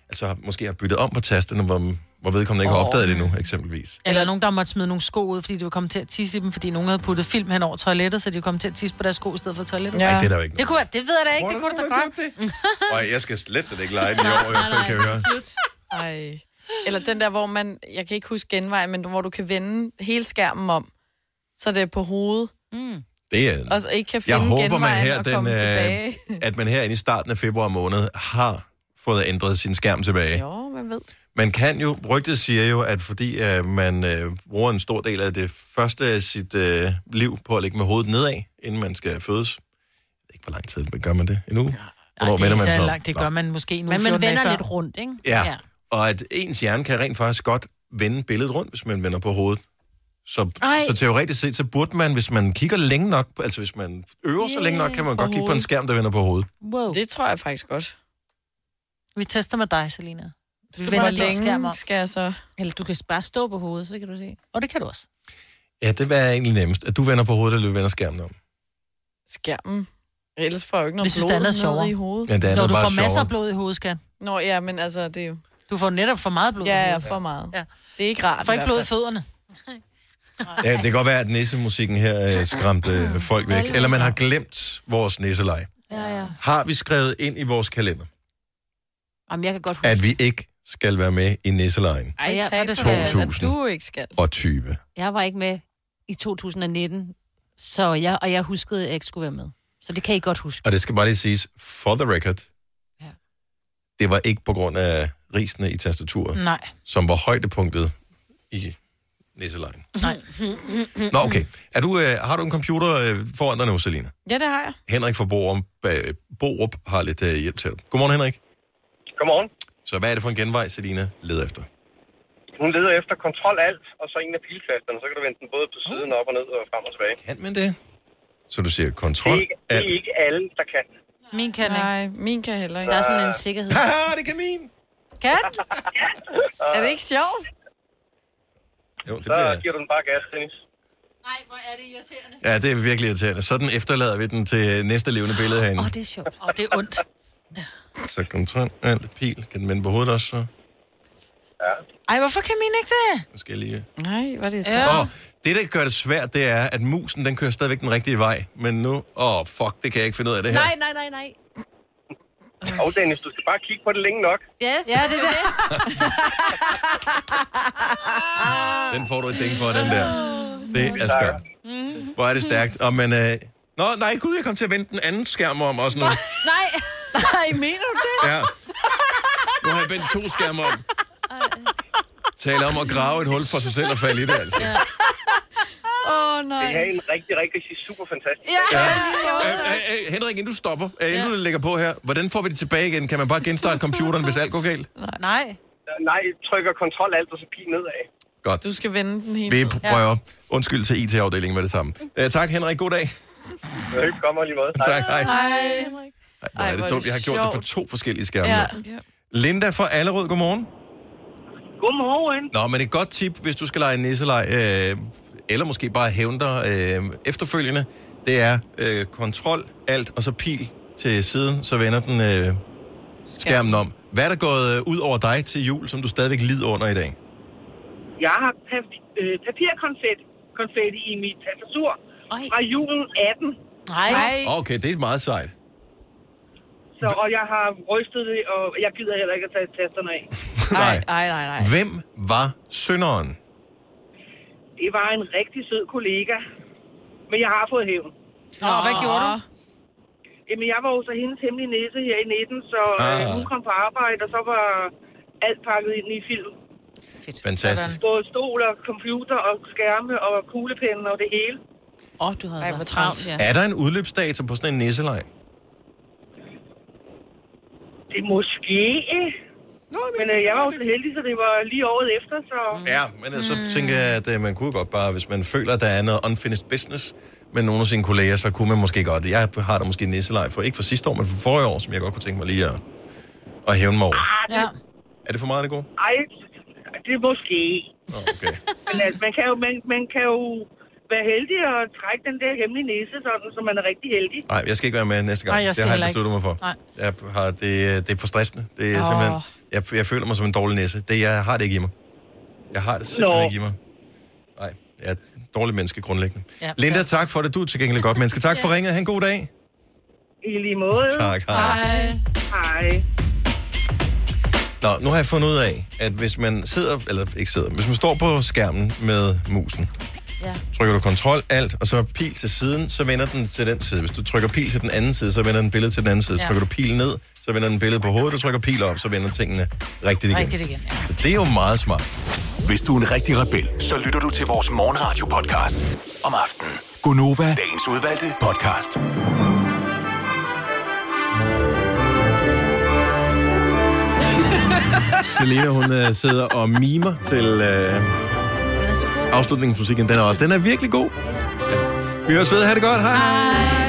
altså, måske har byttet om på tasterne, hvor, hvor vedkommende ikke har opdaget det endnu, eksempelvis. Eller nogen, der måtte smide nogle sko ud, fordi de var kommet til at tisse i dem, fordi nogen havde puttet film hen over toilettet, så de var kommet til at tisse på deres sko i stedet for toilettet. Ja. Ej, det er der jo ikke Det, kunne, jeg- det ved jeg da ikke, det kunne du da godt. Og *laughs* jeg skal slet, ikke lege den i år, hvert fald, kan jeg høre. Ej. Eller den der, hvor man, jeg kan ikke huske genvej, men hvor du kan vende hele skærmen om, så det er på hovedet. Mm. Det er, Og så ikke kan jeg finde håber, man genvejen her, og den, komme øh, tilbage. at man herinde i starten af februar måned har fået ændret sin skærm tilbage. Jo, man ved. Man kan jo, rygtet siger jo, at fordi uh, man uh, bruger en stor del af det første af sit uh, liv på at ligge med hovedet nedad, inden man skal fødes. Jeg ved ikke, hvor lang tid gør man det? En uge? Hvornår det er man så langt, det gør man måske uge, Men man 14 dage vender lidt rundt, ikke? Ja. ja, og at ens hjerne kan rent faktisk godt vende billedet rundt, hvis man vender på hovedet. Så, Ej. så teoretisk set, så burde man, hvis man kigger længe nok, altså hvis man øver sig længe nok, kan man godt kigge på en hovedet. skærm, der vender på hovedet. Wow. Det tror jeg faktisk godt. Vi tester med dig, Selina. Vi Hvor længe skal jeg så... Eller du kan bare stå på hovedet, så kan du se. Og det kan du også. Ja, det er egentlig nemmest. At du vender på hovedet, eller du vender skærmen om. Skærmen. Ellers får jeg jo ikke noget Vi synes, blod er ned sjovere. i hovedet. Ja, det andet Når du bare får masser sjovere. af blod i hovedet, skat. Nå ja, men altså, det er jo... Du får netop for meget blod i Ja, ja, for meget. Ja. Det er ikke rart. Du får ikke blod i fødderne. Ja, det kan godt være, at nissemusikken her øh, skræmte øh, folk væk. Eller man har glemt vores nisselej. Ja, ja. Har vi skrevet ind i vores kalender, Jamen, jeg kan godt huske. at vi ikke skal være med i nisselejen Ej, Ja, tag det skal jeg. at du ikke skal. og 20? Jeg var ikke med i 2019, så jeg, og jeg huskede, at jeg ikke skulle være med. Så det kan I godt huske. Og det skal bare lige siges, for the record, Ja. det var ikke på grund af risene i tastaturet, Nej. som var højdepunktet i nisselejen. Nej. Nå, okay. Er du, øh, har du en computer øh, foran dig nu, Selina? Ja, det har jeg. Henrik fra Borum, øh, Borup har lidt øh, hjælp til dig. Godmorgen, Henrik. Godmorgen. Så hvad er det for en genvej, Selina leder efter? Hun leder efter kontrol alt, og så en af piltasterne, så kan du vende den både på siden op og ned og frem og tilbage. Kan man det? Så du siger Det kontrol, er, ikke, det er ikke alle, der kan. Min kan ikke. Nej, min kan heller ikke. Der er sådan en sikkerhed. Haha, det kan min! Kan? *laughs* Er det ikke sjovt? Jo, det Så bliver... giver du den bare gas, Dennis. Nej, hvor er det irriterende. Ja, det er virkelig irriterende. Sådan efterlader vi den til næste levende billede herinde. Åh, oh, det er sjovt. Og det er ondt. *laughs* Så kontrol, alt, pil. Kan den vende på hovedet også, så? Ej, hvorfor kan min ikke det? Nu skal jeg lige... Nej, var det Ja. Og det, der gør det svært, det er, at musen, den kører stadigvæk den rigtige vej. Men nu... Åh, oh, fuck, det kan jeg ikke finde ud af det her. Nej, nej, nej, nej. Og Dennis, du skal bare kigge på det længe nok. Ja, Ja, det er det. *laughs* Den får du et ding for, den der. Det er skørt. Hvor er det stærkt. Og men, øh... Nå, nej, gud, jeg kom til at vende den anden skærm om også nu. *laughs* Nej. Nej, mener du det? Ja. Nu har jeg vendt to skærme om. Taler om at grave et hul for sig selv og falde i det, altså. Ja. Åh, oh, Det nej. er en rigtig, rigtig super fantastisk. Ja, Øh, øh, øh, Henrik, inden du stopper, øh, inden du lægger på her, hvordan får vi det tilbage igen? Kan man bare genstarte computeren, hvis alt går galt? Nej. Nej, trykker kontrol alt, og så pil nedad. Godt. Du skal vende den hele Vi prøver. Undskyld til IT-afdelingen med det samme. Uh, tak, Henrik. God dag. Velkommen lige måde. Tak, hej. Hej. Ej, hvor er det er dumt. Jeg har gjort det på to forskellige skærme. Ja. Linda fra Allerød, godmorgen. Godmorgen. Nå, men et godt tip, hvis du skal lege nisselej, øh, eller måske bare hævne dig øh, efterfølgende, det er øh, kontrol, alt, og så pil til siden, så vender den øh, skærmen om. Hvad er der gået øh, ud over dig til jul, som du stadigvæk lider under i dag? Jeg har pap- øh, papirkonfetti konfetti i mit tastatur fra julen 18. Nej. Okay, det er meget sejt. Så, og jeg har rystet det, og jeg gider heller ikke at tage tasterne af. *laughs* Nej. Nej, nej, nej. Hvem var synderen? Det var en rigtig sød kollega. Men jeg har fået hævn. Nå, hvad gjorde du? Jamen, jeg var jo så hendes hemmelige næse her i 19, så øh, Ah. hun kom på arbejde, og så var alt pakket ind i film. Fantastisk. Både stol og computer og skærme og kuglepenne og det hele. Åh, oh, du havde Ej, været travlt, ja. Er der en udløbsdato på sådan en nisselej? Det er måske... Nå, men øh, jeg var jo så heldig, så det var lige året efter, så... Ja, men øh, så tænker jeg, at øh, man kunne godt bare, hvis man føler, at der er noget unfinished business med nogle af sine kolleger, så kunne man måske godt. Jeg har da måske en nisselej for, ikke for sidste år, men for forrige år, som jeg godt kunne tænke mig lige at, at hævne mig over. Ja. Er det for meget, det gode? Ej, det er måske. Okay. *laughs* Men altså, man kan jo, man, man kan jo være heldig og trække den der hemmelige næse, sådan, så man er rigtig heldig. Nej, jeg skal ikke være med næste gang. Nej, jeg skal det har jeg heller ikke. besluttet mig for. Nej. Jeg har, det, det er for stressende. Det er Åh. simpelthen, jeg, jeg føler mig som en dårlig næse. Det, jeg har det ikke i mig. Jeg har det simpelthen Nå. ikke i mig. Nej, jeg er et dårligt menneske grundlæggende. Ja. Linda, tak for det. Du er til gengæld godt menneske. Tak for ringet. Ha' en god dag. I lige måde. *laughs* Tak, hej. Hej. Hej. Nå, nu har jeg fundet ud af, at hvis man sidder, eller ikke sidder, hvis man står på skærmen med musen, Ja. trykker du kontrol, alt, og så pil til siden, så vender den til den side. Hvis du trykker pil til den anden side, så vender den billedet til den anden side. Ja. Trykker du pil ned, så vender den billedet på hovedet. Du trykker pil op, så vender tingene rigtigt igen. Rigtigt igen, ja. Så det er jo meget smart. Hvis du er en rigtig rebel, så lytter du til vores morgenradio-podcast om aftenen. Gunova, dagens udvalgte podcast. Selena, hun uh, sidder og mimer til uh, afslutningsmusikken. Den er også, den er virkelig god. Ja. Vi høres ved. Ha' det godt. Hej. Hej.